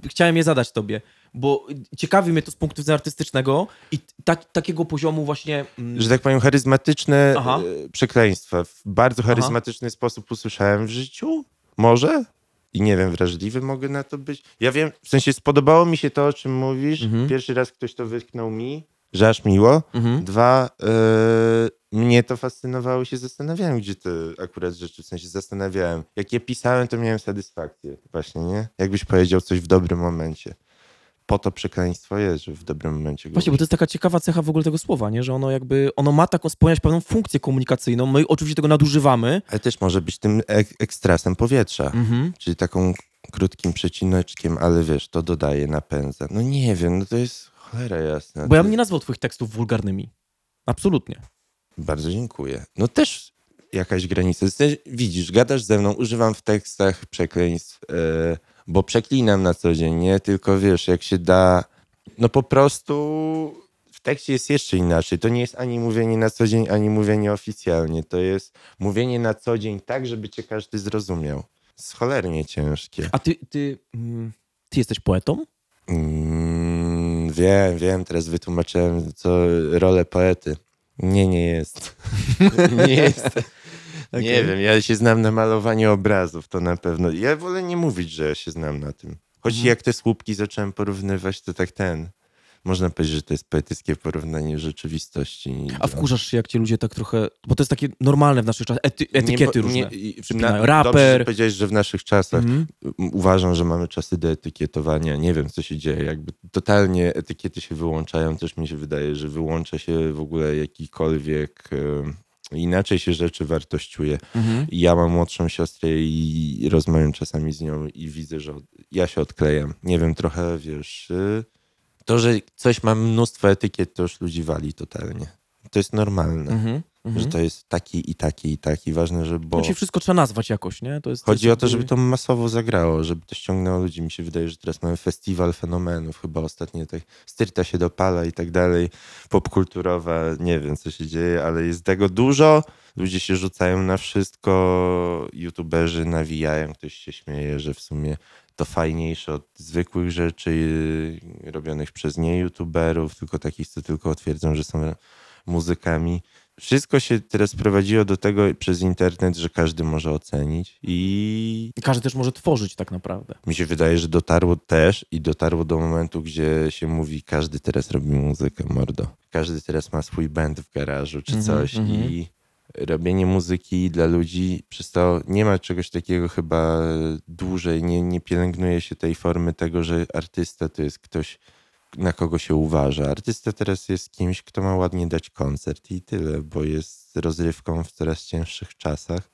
chciałem je zadać tobie, bo ciekawi mnie to z punktu widzenia artystycznego i tak, takiego poziomu właśnie... mm, Że tak powiem, charyzmatyczne Aha. e, przekleństwa. W bardzo charyzmatyczny sposób usłyszałem w życiu. Może? I nie wiem, wrażliwy mogę na to być. Ja wiem, w sensie spodobało mi się to, o czym mówisz. Mhm. Pierwszy raz ktoś to wytknął mi, że aż miło. Mhm. Dwa, e, mnie to fascynowało i się zastanawiałem, gdzie te akurat rzeczy, w sensie zastanawiałem. Jak je pisałem, to miałem satysfakcję właśnie, nie? Jakbyś powiedział coś w dobrym momencie. Po to przekleństwo jest, że w dobrym momencie go Właśnie, bo to jest taka ciekawa cecha w ogóle tego słowa, nie? że ono jakby, ono ma taką, spełniać pewną funkcję komunikacyjną, my oczywiście tego nadużywamy. Ale też może być tym ek- ekstrasem powietrza, Mhm. czyli taką krótkim przecineczkiem, ale wiesz, to dodaje, napędza. No nie wiem, no to jest cholera jasna. Bo ja bym nie nazwał twoich tekstów wulgarnymi. Absolutnie. Bardzo dziękuję. No też jakaś granica. Widzisz, gadasz ze mną, używam w tekstach przekleństw, e, bo przeklinam na co dzień, nie? Tylko wiesz, jak się da, no po prostu w tekście jest jeszcze inaczej. To nie jest ani mówienie na co dzień, ani mówienie oficjalnie. To jest mówienie na co dzień tak, żeby cię każdy zrozumiał. Jest cholernie ciężkie. A ty, ty, mm, ty jesteś poetą? Mm, wiem, wiem, teraz wytłumaczyłem co rolę poety. Nie, nie jest. nie jest. Okej. Nie wiem, ja się znam na malowaniu obrazów, to na pewno. Ja wolę nie mówić, że ja się znam na tym. Choć Mhm. jak te słupki zacząłem porównywać, to tak ten. Można powiedzieć, że to jest poetyckie porównanie rzeczywistości. A wkurzasz się, jak cię ludzie tak trochę... Bo to jest takie normalne w naszych czasach. Ety, etykiety Nie, bo- różne. nie- na- Dobrze, Raper. że powiedziałeś, że w naszych czasach Mhm. uważam, że mamy czasy do etykietowania. Nie wiem, co się dzieje. Jakby totalnie etykiety się wyłączają. Też mi się wydaje, że wyłącza się w ogóle jakikolwiek... em, Inaczej się rzeczy wartościuje. Mhm. Ja mam młodszą siostrę i rozmawiam czasami z nią i widzę, że ja się odklejam. Nie wiem, trochę wiesz. y, To, że coś ma mnóstwo etykiet, to już ludzi wali totalnie. To jest normalne, Mhm. że Mhm. to jest taki i taki i taki. Ważne, że bo. Znaczy wszystko trzeba nazwać jakoś, nie? To jest, Chodzi jest o to, żeby to masowo zagrało, żeby to ściągnęło ludzi. Mi się wydaje, że teraz mamy festiwal fenomenów, chyba ostatnio tak styrta się dopala i tak dalej, popkulturowa, nie wiem co się dzieje, ale jest tego dużo, ludzie się rzucają na wszystko, youtuberzy nawijają, ktoś się śmieje, że w sumie to fajniejsze od zwykłych rzeczy y, robionych przez nie youtuberów, tylko takich, co tylko twierdzą, że są muzykami. Wszystko się teraz prowadziło do tego przez internet, że każdy może ocenić i Każdy też może tworzyć tak naprawdę. mi się wydaje, że dotarło też i dotarło do momentu, gdzie się mówi, każdy teraz robi muzykę, mordo. Każdy teraz ma swój band w garażu czy Mhm, coś mhm. i robienie muzyki dla ludzi przez to nie ma czegoś takiego chyba dłużej, nie, nie pielęgnuje się tej formy tego, że artysta to jest ktoś, na kogo się uważa. Artysta teraz jest kimś, kto ma ładnie dać koncert i tyle, bo jest rozrywką w coraz cięższych czasach.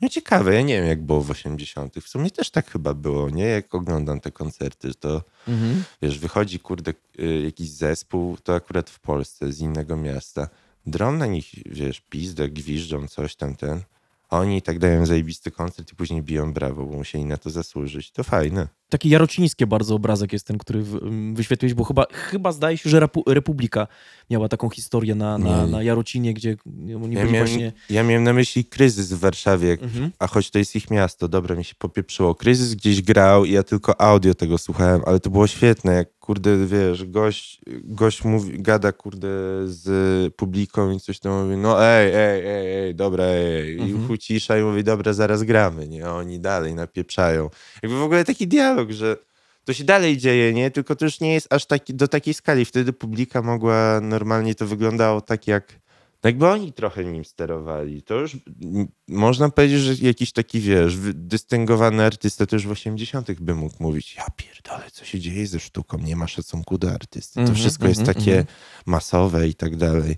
No ciekawe, ja nie wiem jak było w 80. W sumie też tak chyba było, nie? Jak oglądam te koncerty, to Mhm. wiesz, wychodzi kurde y, jakiś zespół, to akurat w Polsce, z innego miasta. Drą na nich, wiesz, pizdę, gwiżdżą, coś tam ten. Oni i tak dają zajebisty koncert i później biją brawo, bo musieli na to zasłużyć. To fajne. Taki jarociński bardzo obrazek jest ten, który wyświetliłeś, bo chyba, chyba zdaje się, że Republika miała taką historię na, na, Nie. na Jarocinie, gdzie oni Ja byli miałem, właśnie... ja miałem na myśli kryzys w Warszawie, Mhm. A choć to jest ich miasto, dobra, mi się popieprzyło. Kryzys gdzieś grał i ja tylko audio tego słuchałem, ale to było świetne, jak kurde, wiesz, gość, gość mówi, gada kurde z publiką i coś tam mówi, no ej, ej, ej, ej, dobra, ej. Mhm. i uchu cisza i mówi, dobra, zaraz gramy, nie, a oni dalej napieprzają. Jakby w ogóle taki dialog, że to się dalej dzieje, nie, tylko to już nie jest aż taki, do takiej skali, wtedy publika mogła, normalnie to wyglądało tak jak no jakby oni trochę nim sterowali. To już można powiedzieć, że jakiś taki, wiesz, dystyngowany artysta to już w 80 by mógł mówić, ja pierdolę, co się dzieje ze sztuką, nie ma szacunku do artysty. To Mhm, wszystko jest mhm, takie mhm. masowe i tak dalej.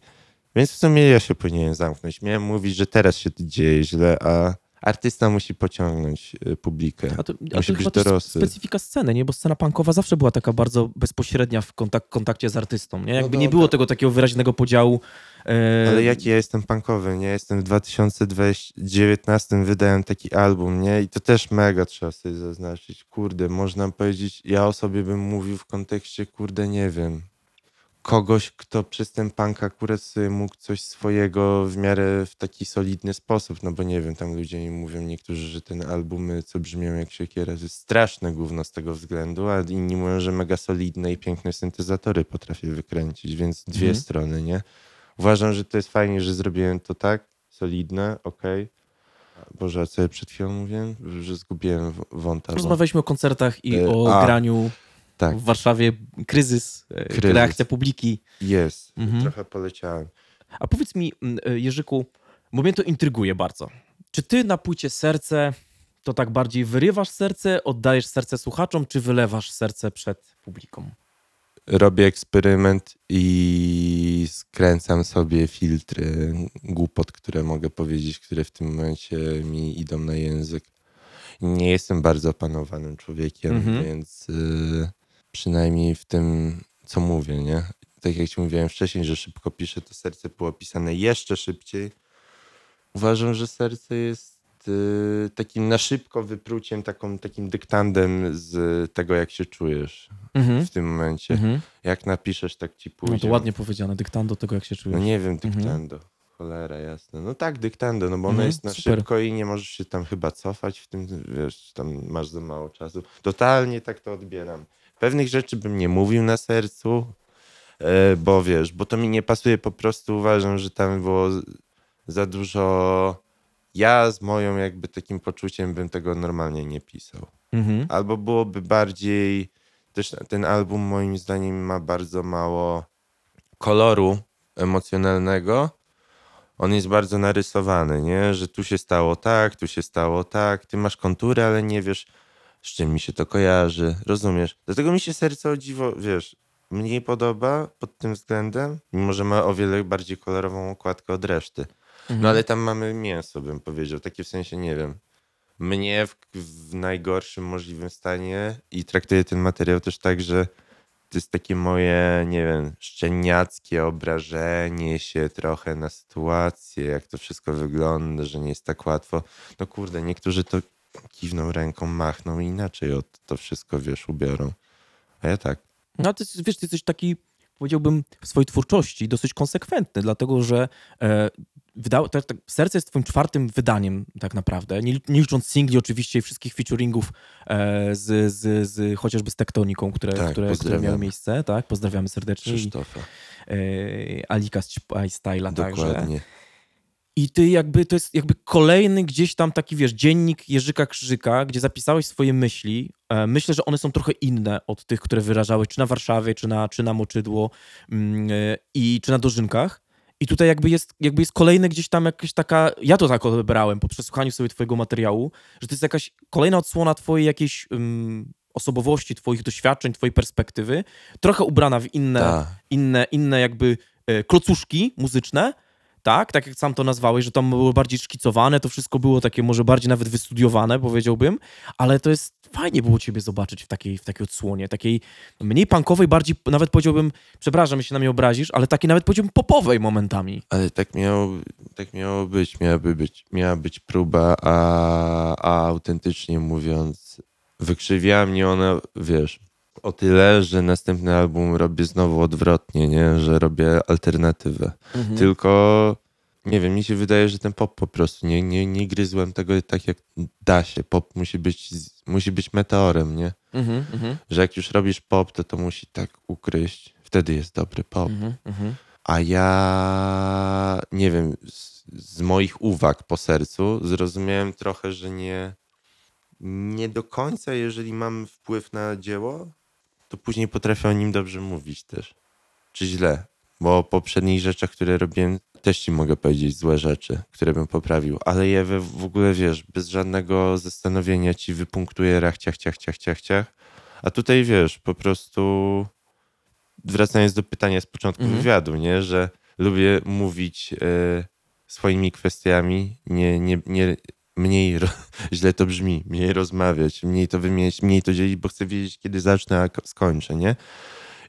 Więc w sumie ja się powinienem zamknąć. Miałem mówić, że teraz się to dzieje źle, a artysta musi pociągnąć y, publikę. A to, a Musi to być dorosły. specyfika sceny, nie? Bo scena punkowa zawsze była taka bardzo bezpośrednia w kontak kontakcie z artystą, nie? Jakby nie dobra. było tego takiego wyraźnego podziału. E, Ale jaki ja jestem punkowy, nie? Jestem w 2019 wydałem taki album, nie? I to też mega trzeba sobie zaznaczyć. Kurde, można powiedzieć, ja o sobie bym mówił w kontekście, kurde, nie wiem, kogoś, kto przez ten punk akurat mógł coś swojego w miarę w taki solidny sposób, no bo nie wiem, tam ludzie mi mówią niektórzy, że ten albumy, co brzmią jak siekiera, jest straszne gówno z tego względu, a inni mówią, że mega solidne i piękne syntezatory potrafię wykręcić, więc dwie Mhm. strony, nie? Uważam, że to jest fajnie, że zrobiłem to tak, solidne, okej. Boże, a co ja przed chwilą mówiłem? Że zgubiłem w- wąta. bo- Rozmawialiśmy o koncertach i E, o a, graniu Tak, w Warszawie. Kryzys, e, Kryzys. reakcja publiki. jest. Mhm. Trochę poleciałem. A powiedz mi, e, Jerzyku, bo mnie to intryguje bardzo. Czy ty na płycie serce to tak bardziej wyrywasz serce, oddajesz serce słuchaczom, czy wylewasz serce przed publiką? Robię eksperyment i skręcam sobie filtry głupot, które mogę powiedzieć, które w tym momencie mi idą na język. Nie jestem bardzo opanowanym człowiekiem, Mhm. więc y, przynajmniej w tym, co mówię, nie? Tak jak ci mówiłem wcześniej, że szybko piszę, to serce było pisane jeszcze szybciej. Uważam, że serce jest y, takim na szybko wypruciem, taką, takim dyktandem z tego, jak się czujesz Mhm. w tym momencie. Mhm. Jak napiszesz, tak ci pójdzie. No to ładnie powiedziane, dyktando tego, jak się czujesz. No nie wiem, Mhm. dyktando. Cholera, jasne. No tak, dyktando, no bo ono Mhm, jest na super. szybko i nie możesz się tam chyba cofać w tym, wiesz, tam masz za mało czasu. Totalnie tak to odbieram. Pewnych rzeczy bym nie mówił na sercu, E, bo wiesz, bo to mi nie pasuje, po prostu uważam, że tam było za dużo. Ja z moją jakby takim poczuciem bym tego normalnie nie pisał. Mhm. Albo byłoby bardziej. Też ten album moim zdaniem ma bardzo mało koloru emocjonalnego. On jest bardzo narysowany, nie? Że tu się stało tak, tu się stało tak. Ty masz kontury, ale nie wiesz, z czym mi się to kojarzy. Rozumiesz? Dlatego mi się serce o dziwo, wiesz, mniej podoba pod tym względem, mimo że ma o wiele bardziej kolorową okładkę od reszty. Mhm. No ale tam mamy mięso, bym powiedział. Takie w sensie, nie wiem, mnie w, w najgorszym możliwym stanie i traktuję ten materiał też tak, że to jest takie moje, nie wiem, szczeniackie obrażenie się trochę na sytuację, jak to wszystko wygląda, że nie jest tak łatwo. No kurde, niektórzy to kiwną ręką, machną i inaczej od to wszystko, wiesz, ubiorą. A ja tak. No ty, wiesz, ty jesteś taki, powiedziałbym, w swojej twórczości dosyć konsekwentny, dlatego że e, tak, tak, Serce jest twoim czwartym wydaniem tak naprawdę, nie, nie licząc singli oczywiście i wszystkich featuringów e, z, z, z, chociażby z Tektoniką, które, Tak, które, które miały miejsce, tak? Pozdrawiamy serdecznie. I, Krzysztofa. e, Alika z Styla także. I ty jakby, to jest jakby kolejny gdzieś tam taki, wiesz, dziennik Jerzyka Krzyżyka, gdzie zapisałeś swoje myśli. E, Myślę, że one są trochę inne od tych, które wyrażałeś czy na Warszawie, czy na, czy na Moczydło mm, i czy na Dożynkach. I tutaj jakby jest, jakby jest kolejny gdzieś tam jakaś taka, ja to tak odebrałem po przesłuchaniu sobie twojego materiału, że to jest jakaś kolejna odsłona twojej jakiejś ym, osobowości, twoich doświadczeń, twojej perspektywy, trochę ubrana w inne, Tak. inne, inne jakby e, klocuszki muzyczne, tak? Tak jak sam to nazwałeś, że tam było bardziej szkicowane, to wszystko było takie może bardziej nawet wystudiowane, powiedziałbym, ale to jest fajnie było ciebie zobaczyć w takiej, w takiej odsłonie, takiej mniej punkowej, bardziej nawet powiedziałbym, przepraszam, jeśli na mnie obrazisz, ale takiej nawet powiedziałbym popowej momentami. Ale tak miało, tak miało być, miałaby być, miała być próba, a, a autentycznie mówiąc, wykrzywiała mnie ona, wiesz, o tyle, że następny album robię znowu odwrotnie, nie? Że robię alternatywę. Tylko, nie wiem, mi się wydaje, że ten pop po prostu, nie, nie, nie gryzłem tego tak jak da się. Pop musi być, musi być meteorem, nie? Mhm, mhm, Że jak już robisz pop, to to musi tak ukryć. Wtedy jest dobry pop. mhm, mhm. A ja nie wiem, z, z moich uwag po sercu zrozumiałem trochę, że nie, nie do końca, jeżeli mam wpływ na dzieło, to później potrafię o nim dobrze mówić też. Czy źle. Bo o poprzednich rzeczach, które robiłem, też ci mogę powiedzieć złe rzeczy, które bym poprawił, ale je w ogóle wiesz, bez żadnego zastanowienia ci wypunktuję rach, ciach, ciach, ciach, ciach, ciach. A tutaj wiesz, po prostu wracając do pytania z początku Mhm. wywiadu, nie, że lubię mówić e, swoimi kwestiami, nie, nie, nie mniej, źle to brzmi, mniej rozmawiać, mniej to wymieniać, mniej to dzielić, bo chcę wiedzieć, kiedy zacznę, a ko- skończę, nie?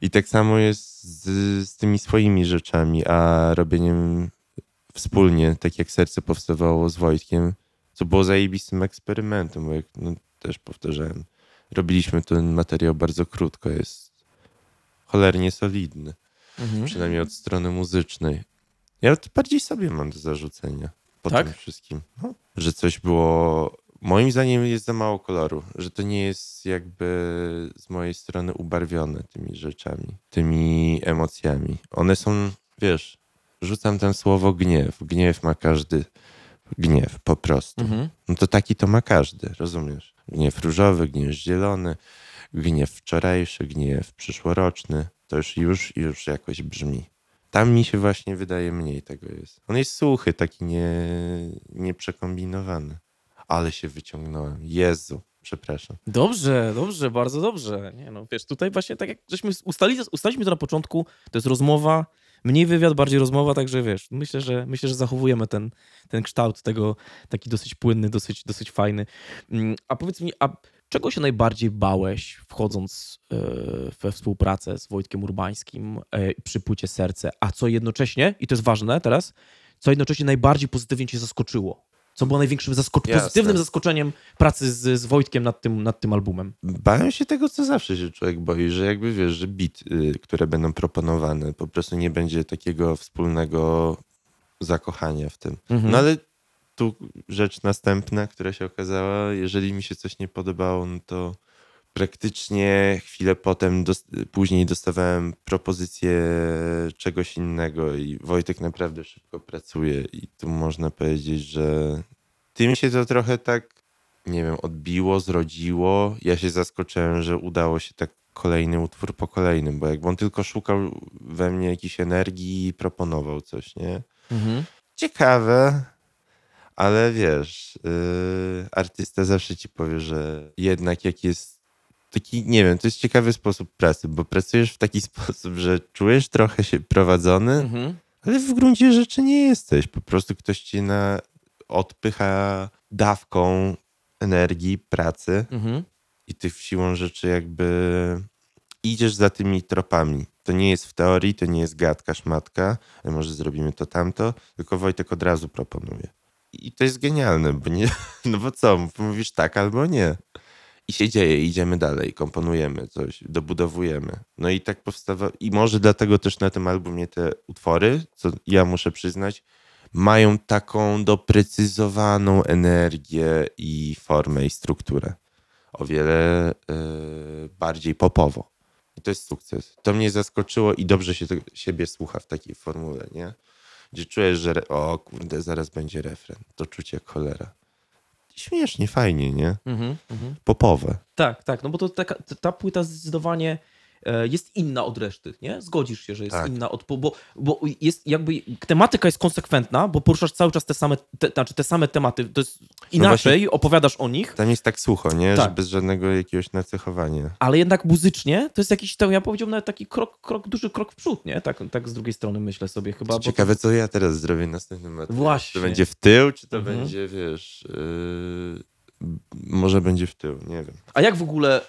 I tak samo jest z, z tymi swoimi rzeczami, a robieniem wspólnie, tak jak serce powstawało z Wojtkiem, co było zajebistym eksperymentem, bo jak no, też powtarzałem, robiliśmy ten materiał bardzo krótko, jest cholernie solidny, Mhm. przynajmniej od strony muzycznej. Ja to bardziej sobie mam do zarzucenia po Tak? tym wszystkim, no, że coś było, moim zdaniem jest za mało koloru, że to nie jest jakby z mojej strony ubarwione tymi rzeczami, tymi emocjami. One są, wiesz, rzucam tam słowo gniew. Gniew ma każdy, gniew po prostu. Mhm. No to taki to ma każdy, rozumiesz? Gniew różowy, gniew zielony, gniew wczorajszy, gniew przyszłoroczny. To już, już, już jakoś brzmi. Tam mi się właśnie wydaje mniej tego jest. On jest suchy, taki nie, nieprzekombinowany. Ale się wyciągnąłem. Jezu, przepraszam. Dobrze, dobrze, bardzo dobrze. Nie no, wiesz, tutaj właśnie tak jak żeśmy ustali, ustaliliśmy to na początku, to jest rozmowa, mniej wywiad, bardziej rozmowa, także wiesz, myślę, że myślę, że zachowujemy ten, ten kształt tego taki dosyć płynny, dosyć, dosyć fajny. Mm, A powiedz mi, a czego się najbardziej bałeś wchodząc e, we współpracę z Wojtkiem Urbańskim e, przy płycie Serce, a co jednocześnie, i to jest ważne teraz, co jednocześnie najbardziej pozytywnie cię zaskoczyło? Co było największym Jasne. pozytywnym zaskoczeniem pracy z, z Wojtkiem nad tym, nad tym albumem? Bałem się tego, co zawsze się człowiek boi, że jakby wiesz, że bit, y, które będą proponowane, po prostu nie będzie takiego wspólnego zakochania w tym. Mhm. No ale tu rzecz następna, która się okazała, jeżeli mi się coś nie podobało, no to praktycznie chwilę potem, dos później dostawałem propozycję czegoś innego i Wojtek naprawdę szybko pracuje i tu można powiedzieć, że tym się to trochę tak, nie wiem, odbiło, zrodziło. Ja się zaskoczyłem, że udało się tak kolejny utwór po kolejnym, bo jakby on tylko szukał we mnie jakiejś energii i proponował coś, nie? Mhm. Ciekawe, ale wiesz, yy, artysta zawsze ci powie, że jednak jak jest taki, nie wiem, to jest ciekawy sposób pracy, bo pracujesz w taki sposób, że czujesz trochę się prowadzony, Mhm. ale w gruncie rzeczy nie jesteś. Po prostu ktoś ci na, odpycha dawką energii, pracy Mhm. i ty siłą rzeczy jakby idziesz za tymi tropami. To nie jest w teorii, to nie jest gadka, szmatka, może zrobimy to tamto, tylko Wojtek od razu proponuje. I to jest genialne, bo nie, no bo co, mówisz tak albo nie. I się dzieje, idziemy dalej, komponujemy coś, dobudowujemy. No i tak powstawa, i może dlatego też na tym albumie te utwory, co ja muszę przyznać, mają taką doprecyzowaną energię i formę i strukturę. O wiele e, bardziej popowo. I to jest sukces. To mnie zaskoczyło i dobrze się siebie słucha w takiej formule, nie? Gdzie czujesz, że o kurde, zaraz będzie refren. To czucie jak cholera. Śmiesznie, fajnie, nie? Mhm. Mhm. Popowe. Tak, tak, no bo to taka, ta- ta płyta zdecydowanie jest inna od reszty, nie? Zgodzisz się, że jest Tak. inna od... Bo, bo jest jakby... Tematyka jest konsekwentna, bo poruszasz cały czas te same, te, znaczy te same tematy. To jest inaczej, opowiadasz o nich, Tam jest tak sucho, nie? Tak. Że bez żadnego jakiegoś nacechowania. ale jednak muzycznie to jest jakiś, to ja powiedziałbym nawet taki krok, krok duży krok w przód, nie? Tak, tak z drugiej strony myślę sobie chyba. bo to- Ciekawe, co ja teraz zrobię następnym materiale. Właśnie. To będzie w tył, czy to Mhm. będzie, wiesz... Yy, może będzie w tył, nie wiem. A jak w ogóle y,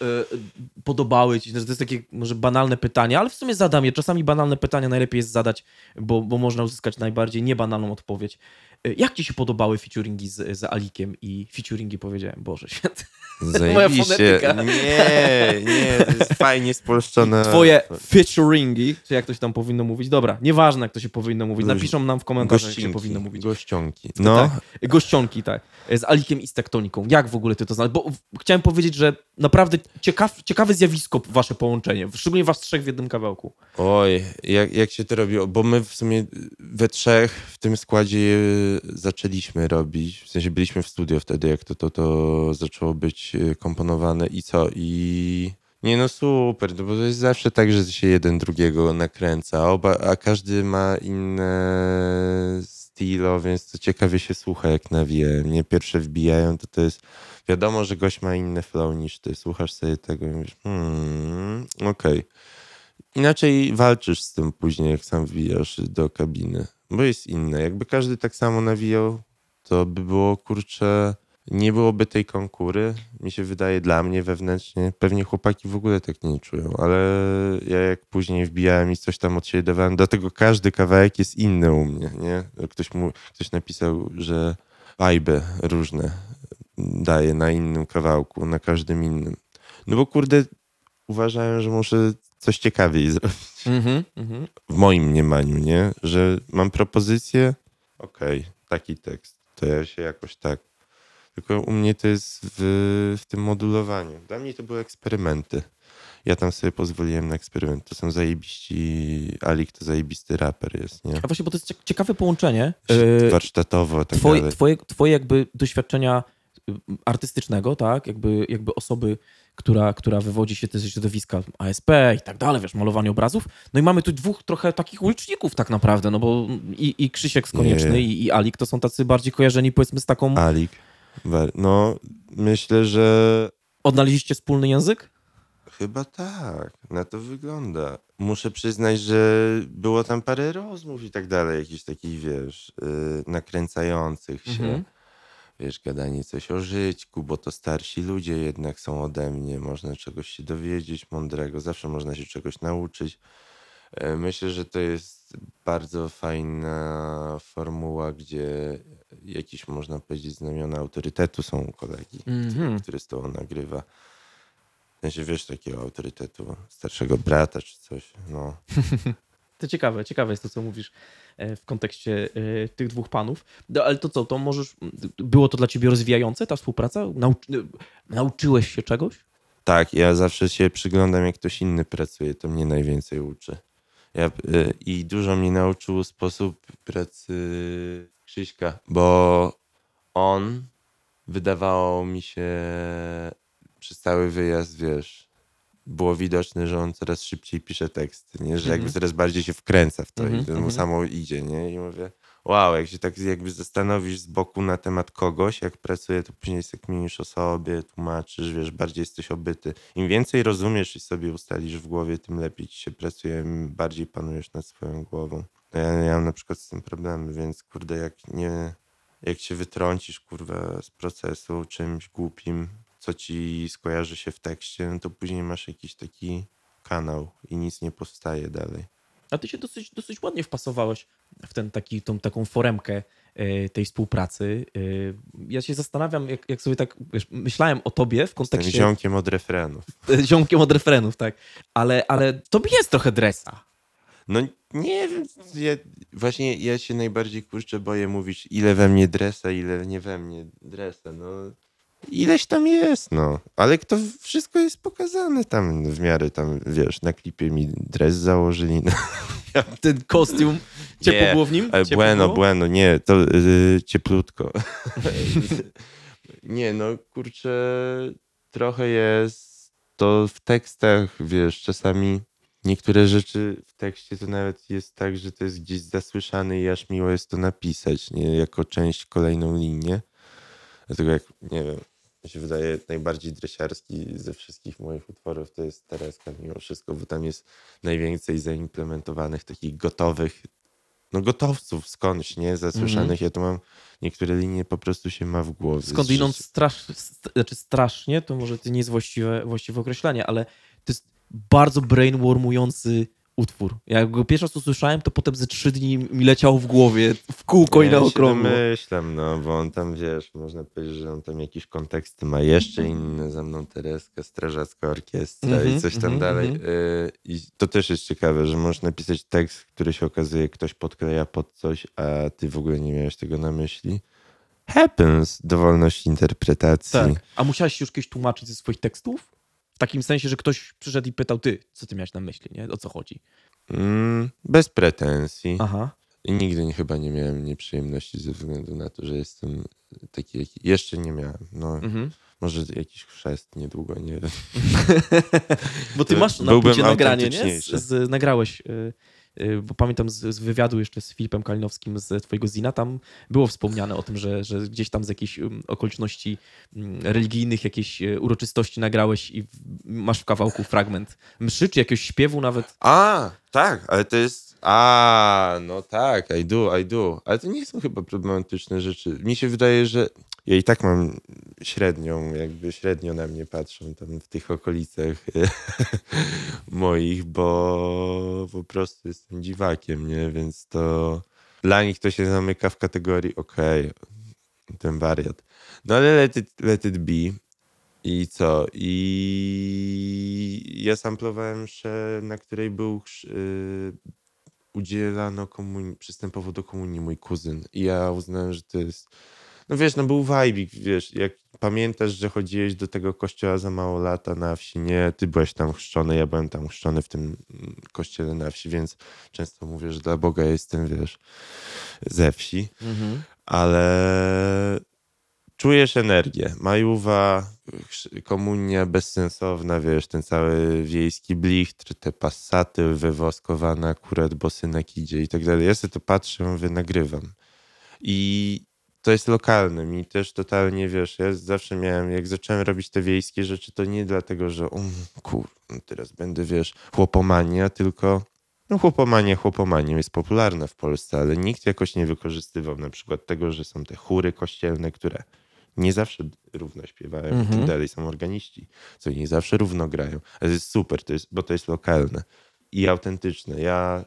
podobały ci, to jest takie może banalne pytanie, ale w sumie zadam je. Czasami banalne pytania najlepiej jest zadać, bo, bo można uzyskać najbardziej niebanalną odpowiedź. Y, Jak ci się podobały featuringi z, z Alikiem i featuringi powiedziałem, Boże święty. Zajebiście. fonetyka. Nie, nie, to jest fajnie spolszczone. Twoje featuringi, czy jak to się tam powinno mówić? Dobra, nieważne jak to się powinno mówić. Napiszą nam w komentarzach, jak się powinno mówić. gościonki. No, tak. Gościonki, tak. Z Alikiem i z Tektoniką. Jak w ogóle ty to znalazłeś? Bo chciałem powiedzieć, że naprawdę ciekaw, ciekawe zjawisko wasze połączenie. Szczególnie was trzech w jednym kawałku. oj, jak, jak się to robiło? Bo my w sumie we trzech w tym składzie zaczęliśmy robić, w sensie byliśmy w studio wtedy, jak to, to, to zaczęło być e, komponowane i co? I nie no super, no bo to jest zawsze tak, że się jeden drugiego nakręca, oba, a każdy ma inne stylo, więc to ciekawie się słucha jak nawija. Mnie pierwsze wbijają, to to jest wiadomo, że gość ma inny flow niż ty. Słuchasz sobie tego i mówisz, hmm, okej. Inaczej walczysz z tym później, jak sam wbijasz do kabiny, bo jest inne. Jakby każdy tak samo nawijał, to by było, kurczę, nie byłoby tej konkury, mi się wydaje, dla mnie wewnętrznie. Pewnie chłopaki w ogóle tak nie czują, ale ja jak później wbijałem i coś tam od siebie dawałem, dlatego każdy kawałek jest inny u mnie, nie? Ktoś, mu, ktoś napisał, że vibe różne daje na innym kawałku, na każdym innym. No bo kurde, uważałem, że muszę coś ciekawiej zrobić Mhm, mhm. w moim mniemaniu, nie? Że mam propozycję, okej, taki tekst, to ja się jakoś tak. Tylko u mnie to jest w, w tym modulowaniu. Dla mnie to były eksperymenty. Ja tam sobie pozwoliłem na eksperyment. To są zajebiści, Alik to zajebisty raper jest, nie? A właśnie, bo to jest cie- ciekawe połączenie. e, Warsztatowo, tak Twoje, dalej. twoje, twoje jakby doświadczenia y, artystycznego, tak? Jakby, jakby osoby, która, która wywodzi się ze środowiska ASP i tak dalej, wiesz, malowanie obrazów. No i mamy tu dwóch trochę takich uliczników tak naprawdę, no bo i, i Krzysiek z Konieczny Nie. i, i Alik to są tacy bardziej kojarzeni powiedzmy z taką... Alik. No, myślę, że Odnaleźliście wspólny język? Chyba tak, na to wygląda. Muszę przyznać, że było tam parę rozmów i tak dalej, jakichś takich, wiesz, yy, nakręcających się. Mhm. Wiesz, gadanie coś o żyćku, bo to starsi ludzie jednak są ode mnie, można czegoś się dowiedzieć mądrego, zawsze można się czegoś nauczyć. E, Myślę, że to jest bardzo fajna formuła, gdzie jakieś, można powiedzieć, znamiona autorytetu są u kolegi, Mhm. który z tobą nagrywa. W sensie, wiesz, takiego autorytetu starszego brata czy coś, no. To ciekawe, ciekawe jest to, co mówisz w kontekście e, tych dwóch panów. No, ale to co, to możesz... Było to dla ciebie rozwijające, ta współpraca? Nauczy, nauczyłeś się czegoś? Tak, ja zawsze się przyglądam, jak ktoś inny pracuje, to mnie najwięcej uczy. Ja, I dużo mnie nauczył sposób pracy Krzyśka, bo on wydawało mi się przez cały wyjazd, wiesz, było widoczne, że on coraz szybciej pisze teksty, nie? że jakby Mhm. coraz bardziej się wkręca w to Mhm, i to mu mhm. samo idzie, nie? I mówię, wow, jak się tak jakby zastanowisz z boku na temat kogoś, jak pracuje, to później sobie kminisz o sobie, tłumaczysz, wiesz, bardziej jesteś obyty. Im więcej rozumiesz i sobie ustalisz w głowie, tym lepiej ci się pracuje, im bardziej panujesz nad swoją głową. Ja, ja mam na przykład z tym problemy, więc kurde, jak nie, jak się wytrącisz, kurwa, z procesu czymś głupim, co ci skojarzy się w tekście, no to później masz jakiś taki kanał i nic nie powstaje dalej. A ty się dosyć, dosyć ładnie wpasowałeś w ten taki, tą taką foremkę e, tej współpracy. E, Ja się zastanawiam, jak, jak sobie tak wiesz, myślałem o tobie w Jestem kontekście ziomkiem od refrenów. ziomkiem od refrenów, tak. Ale, ale tobie jest trochę dresa. No nie wiem, ja, właśnie ja się najbardziej kurczę boję mówić, ile we mnie dresa, ile nie we mnie dresa, no ileś tam jest, no. Ale to wszystko jest pokazane tam w miarę tam, wiesz, na klipie mi dres założyli. No, Ten kostium, ciepło było w nim? ale Ciepło bueno, było? bueno, nie, to yy, cieplutko. nie, no kurczę, trochę jest to w tekstach, wiesz, czasami niektóre rzeczy w tekście to nawet jest tak, że to jest gdzieś zasłyszane i aż miło jest to napisać, nie, jako część kolejną linię. Dlatego jak, nie wiem, mi się wydaje najbardziej dresiarski ze wszystkich moich utworów to jest Tereska mimo wszystko, bo tam jest najwięcej zaimplementowanych takich gotowych, no gotowców skądś, nie, zasłyszanych. Ja tu mam niektóre linie po prostu się ma w głowie. Skądinąd Z- strasz, st- znaczy strasznie, to może to nie jest właściwe, właściwe określenie, ale to jest bardzo brainwormujący utwór. Jak go pierwszy raz usłyszałem, to potem ze trzy dni mi leciało w głowie, w kółko i na Ja okrągło. domyślam, no, bo on tam, wiesz, można powiedzieć, że on tam jakieś konteksty ma jeszcze inne, za mną Tereska, Strażacka Orkiestra Mhm, i coś tam mhm, dalej. mhm. Y, I to też jest ciekawe, że możesz napisać tekst, który się okazuje, ktoś podkleja pod coś, a ty w ogóle nie miałeś tego na myśli. Happens, dowolność interpretacji. Tak. A musiałeś już kiedyś tłumaczyć ze swoich tekstów? W takim sensie, że ktoś przyszedł i pytał, ty, co ty miałeś na myśli, nie? O co chodzi? Mm, bez pretensji. Aha. I nigdy nie, chyba nie miałem nieprzyjemności ze względu na to, że jestem taki, jaki jeszcze nie miałem. No, Mhm. może jakiś chrzest niedługo, nie wiem. Bo ty masz na byłbym nagranie, nie? Z, z, nagrałeś, y, bo pamiętam z, z wywiadu jeszcze z Filipem Kalinowskim z twojego Zina, tam było wspomniane o tym, że, że gdzieś tam z jakichś okoliczności religijnych, jakiejś y, uroczystości nagrałeś i masz w kawałku fragment mszy, czy jakiegoś śpiewu nawet. A, tak, ale to jest. A, no tak, I do, I do. Ale to nie są chyba problematyczne rzeczy. Mi się wydaje, że ja i tak mam średnią, jakby średnio na mnie patrzą tam w tych okolicach moich, bo po prostu jestem dziwakiem, nie? Więc to dla nich to się zamyka w kategorii okej, ten wariat. No ale let it, let it be. I co? I ja samplowałem mszę, na której był chrz- y, udzielano komunii, przystępowo do komunii mój kuzyn. I ja uznałem, że to jest. No wiesz, no był wajbik, wiesz, jak pamiętasz, że chodziłeś do tego kościoła za mało lata na wsi, nie? Ty byłeś tam chrzczony, ja byłem tam chrzczony w tym mm, kościele na wsi, więc często mówię, że dla Boga jestem, wiesz, ze wsi ale czujesz energię. Majówa, chrz- komunia bezsensowna, wiesz, ten cały wiejski blichtr, te passaty wywoskowane akurat, bo synek idzie i tak dalej. Ja sobie to patrzę, mówię, nagrywam. I to jest lokalne. Mi też totalnie, wiesz, ja zawsze miałem, jak zacząłem robić te wiejskie rzeczy, to nie dlatego, że um, kur, teraz będę, wiesz, chłopomania, tylko no chłopomania chłopomanią jest popularna w Polsce, ale nikt jakoś nie wykorzystywał na przykład tego, że są te chóry kościelne, które nie zawsze równo śpiewają i Mhm. tak dalej. Są organiści, co nie zawsze równo grają. Ale to jest super, to jest, bo to jest lokalne i autentyczne. Ja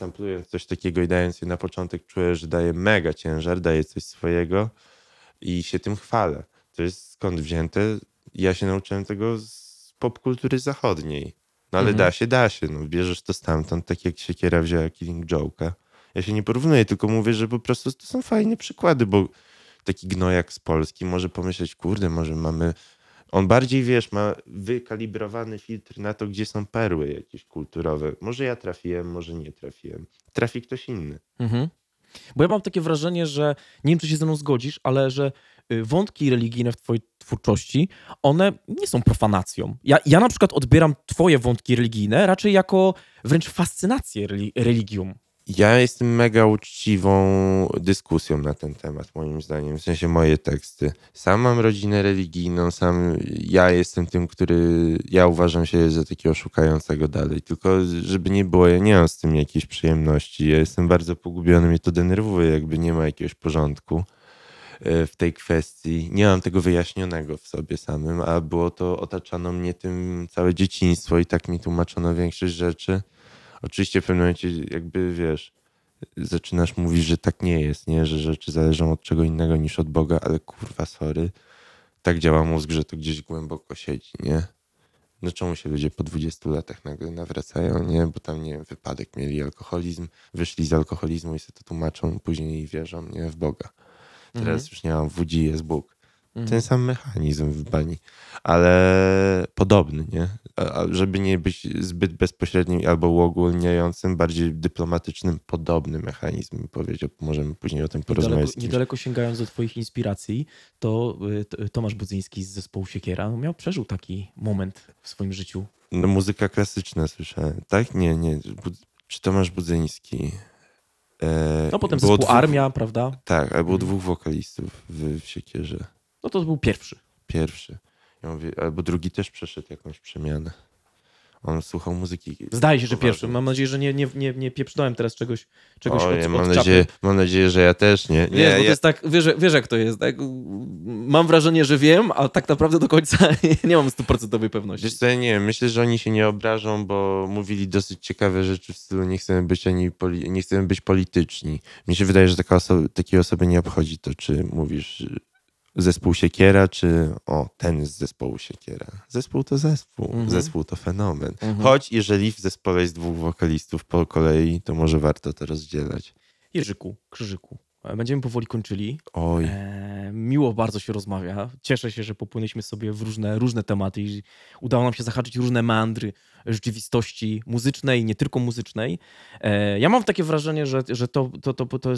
samplując coś takiego i dając je na początek, czuję, że daję mega ciężar, daję coś swojego i się tym chwalę. To jest skąd wzięte? Ja się nauczyłem tego z popkultury zachodniej. No ale Mhm. da się, da się. No, bierzesz to stamtąd, tak jak Siekiera wzięła Killing Joke'a. Ja się nie porównuję, tylko mówię, że po prostu to są fajne przykłady, bo taki gnojak z Polski może pomyśleć, kurde, może mamy On bardziej, wiesz, ma wykalibrowany filtr na to, gdzie są perły jakieś kulturowe. Może ja trafiłem, może nie trafiłem. Trafi ktoś inny. Mhm. Bo ja mam takie wrażenie, że nie wiem, czy się ze mną zgodzisz, ale że y, wątki religijne w twojej twórczości, one nie są profanacją. Ja, ja na przykład odbieram twoje wątki religijne raczej jako wręcz fascynację reli religium. Ja jestem mega uczciwą dyskusją na ten temat, moim zdaniem, w sensie moje teksty. Sam mam rodzinę religijną, sam ja jestem tym, który, ja uważam się za takiego szukającego dalej, tylko żeby nie było, ja nie mam z tym jakiejś przyjemności, ja jestem bardzo pogubiony, mnie to denerwuje, jakby nie ma jakiegoś porządku e, w tej kwestii. Nie mam tego wyjaśnionego w sobie samym, a było to, otaczano mnie tym całe dzieciństwo i tak mi tłumaczono większość rzeczy. Oczywiście w pewnym momencie jakby, wiesz, zaczynasz mówić, że tak nie jest, nie? Że rzeczy zależą od czego innego niż od Boga, ale kurwa, sorry. Tak działa mózg, że to gdzieś głęboko siedzi, nie? No czemu się ludzie po 20 latach nagle nawracają, nie? Bo tam, nie wiem, wypadek mieli alkoholizm, wyszli z alkoholizmu i sobie to tłumaczą, później wierzą, nie? W Boga. Teraz Mhm. już nie mam WD, jest Bóg. Mhm. Ten sam mechanizm w bani, ale podobny, nie? A, żeby nie być zbyt bezpośrednim albo uogólniającym, bardziej dyplomatycznym, podobny mechanizm, powiedział. Możemy później o tym porozmawiać. Niedaleko, niedaleko sięgając do twoich inspiracji, to y, Tomasz Budzyński z zespołu Siekiera miał, przeżył taki moment w swoim życiu. No, muzyka klasyczna słyszałem, tak? Nie, nie. Czy Tomasz Budzyński? E, No potem było zespół dwóch- Armia, prawda? Tak, ale było Mhm. dwóch wokalistów w, w Siekierze. No to był pierwszy. Pierwszy. Ja mówię, albo drugi też przeszedł jakąś przemianę. On słuchał muzyki. Zdaje się, że pierwszy. Mam nadzieję, że nie, nie, nie, nie pieprznąłem teraz czegoś, czegoś Ojej, od, mam, od nadzieję, mam nadzieję, że ja też nie. nie Wiesz, bo ja, to jest tak, wiesz, wiesz jak to jest, tak? Mam wrażenie, że wiem, ale tak naprawdę do końca nie mam stuprocentowej pewności. Wiesz co, ja nie myślę, że oni się nie obrażą, bo mówili dosyć ciekawe rzeczy w stylu nie chcemy być ani poli- nie chcemy być polityczni. Mi się wydaje, że taka oso- takiej osoby nie obchodzi to, czy mówisz zespół Siekiera, czy o, ten z zespołu Siekiera. Zespół to zespół, Mhm. zespół to fenomen. Mhm. Choć jeżeli w zespole jest dwóch wokalistów po kolei, to może warto to rozdzielać. Jerzyku, Krzyżyku, e, będziemy powoli kończyli. Oj, E, miło bardzo się rozmawia. Cieszę się, że popłynęliśmy sobie w różne, różne tematy i udało nam się zahaczyć różne meandry rzeczywistości muzycznej, nie tylko muzycznej. E, ja mam takie wrażenie, że, że to, to, to, to,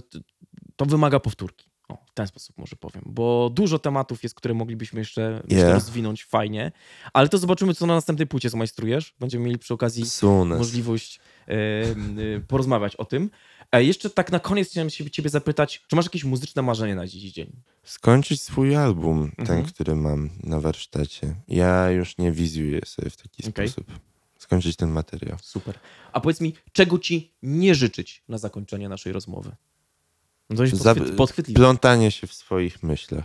to wymaga powtórki. O, w ten sposób może powiem, bo dużo tematów jest, które moglibyśmy jeszcze myślę, Yeah. rozwinąć fajnie, ale to zobaczymy, co na następnej płycie zmajstrujesz. Będziemy mieli przy okazji Sunes. możliwość e, porozmawiać o tym. E, jeszcze tak na koniec chciałem się ciebie zapytać, czy masz jakieś muzyczne marzenie na dziś dzień? Skończyć swój album, ten, Mhm. który mam na warsztacie. Ja już nie wizjuję sobie w taki Okej. sposób. Skończyć ten materiał. Super. A powiedz mi, czego ci nie życzyć na zakończenie naszej rozmowy? No Za- podchwyt, podchwytliwe. Plątanie się w swoich myślach.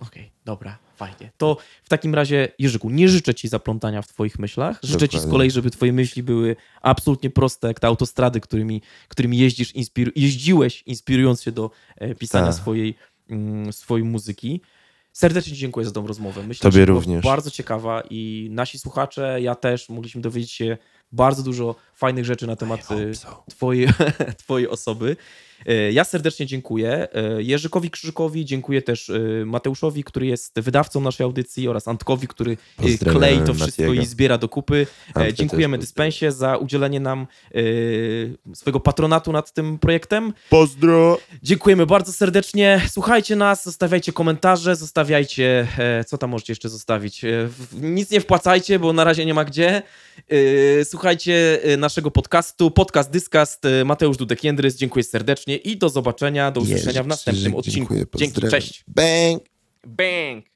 Okej, dobra, fajnie. To w takim razie, Jerzyku, nie życzę ci zaplątania w twoich myślach. Życzę ci z Dokładnie. kolei, żeby twoje myśli były absolutnie proste, jak te autostrady, którymi, którymi jeździsz, inspiru- jeździłeś, inspirując się do e, pisania Tak. swojej, mm, swojej muzyki. Serdecznie Ci dziękuję za tą rozmowę. Myślę, Tobie że również. bardzo ciekawa i nasi słuchacze, ja też mogliśmy dowiedzieć się bardzo dużo fajnych rzeczy na temat e, twojej, twojej osoby. E, Ja serdecznie dziękuję e, Jerzykowi Krzyżykowi, dziękuję też e, Mateuszowi, który jest wydawcą naszej audycji oraz Antkowi, który klei to wszystko Matiego. i zbiera do kupy. Dziękujemy Dyspensie za udzielenie nam swojego patronatu nad tym projektem. Pozdro! Dziękujemy bardzo serdecznie. Słuchajcie nas, zostawiajcie komentarze, zostawiajcie, co tam możecie jeszcze zostawić. Nic nie wpłacajcie, bo na razie nie ma gdzie. Słuchajcie e, naszego podcastu, podcast Dyskast, e, Mateusz Dudek-Jędrys, dziękuję serdecznie i do zobaczenia, do usłyszenia w następnym odcinku. Dzięki, cześć. Bang! Bang!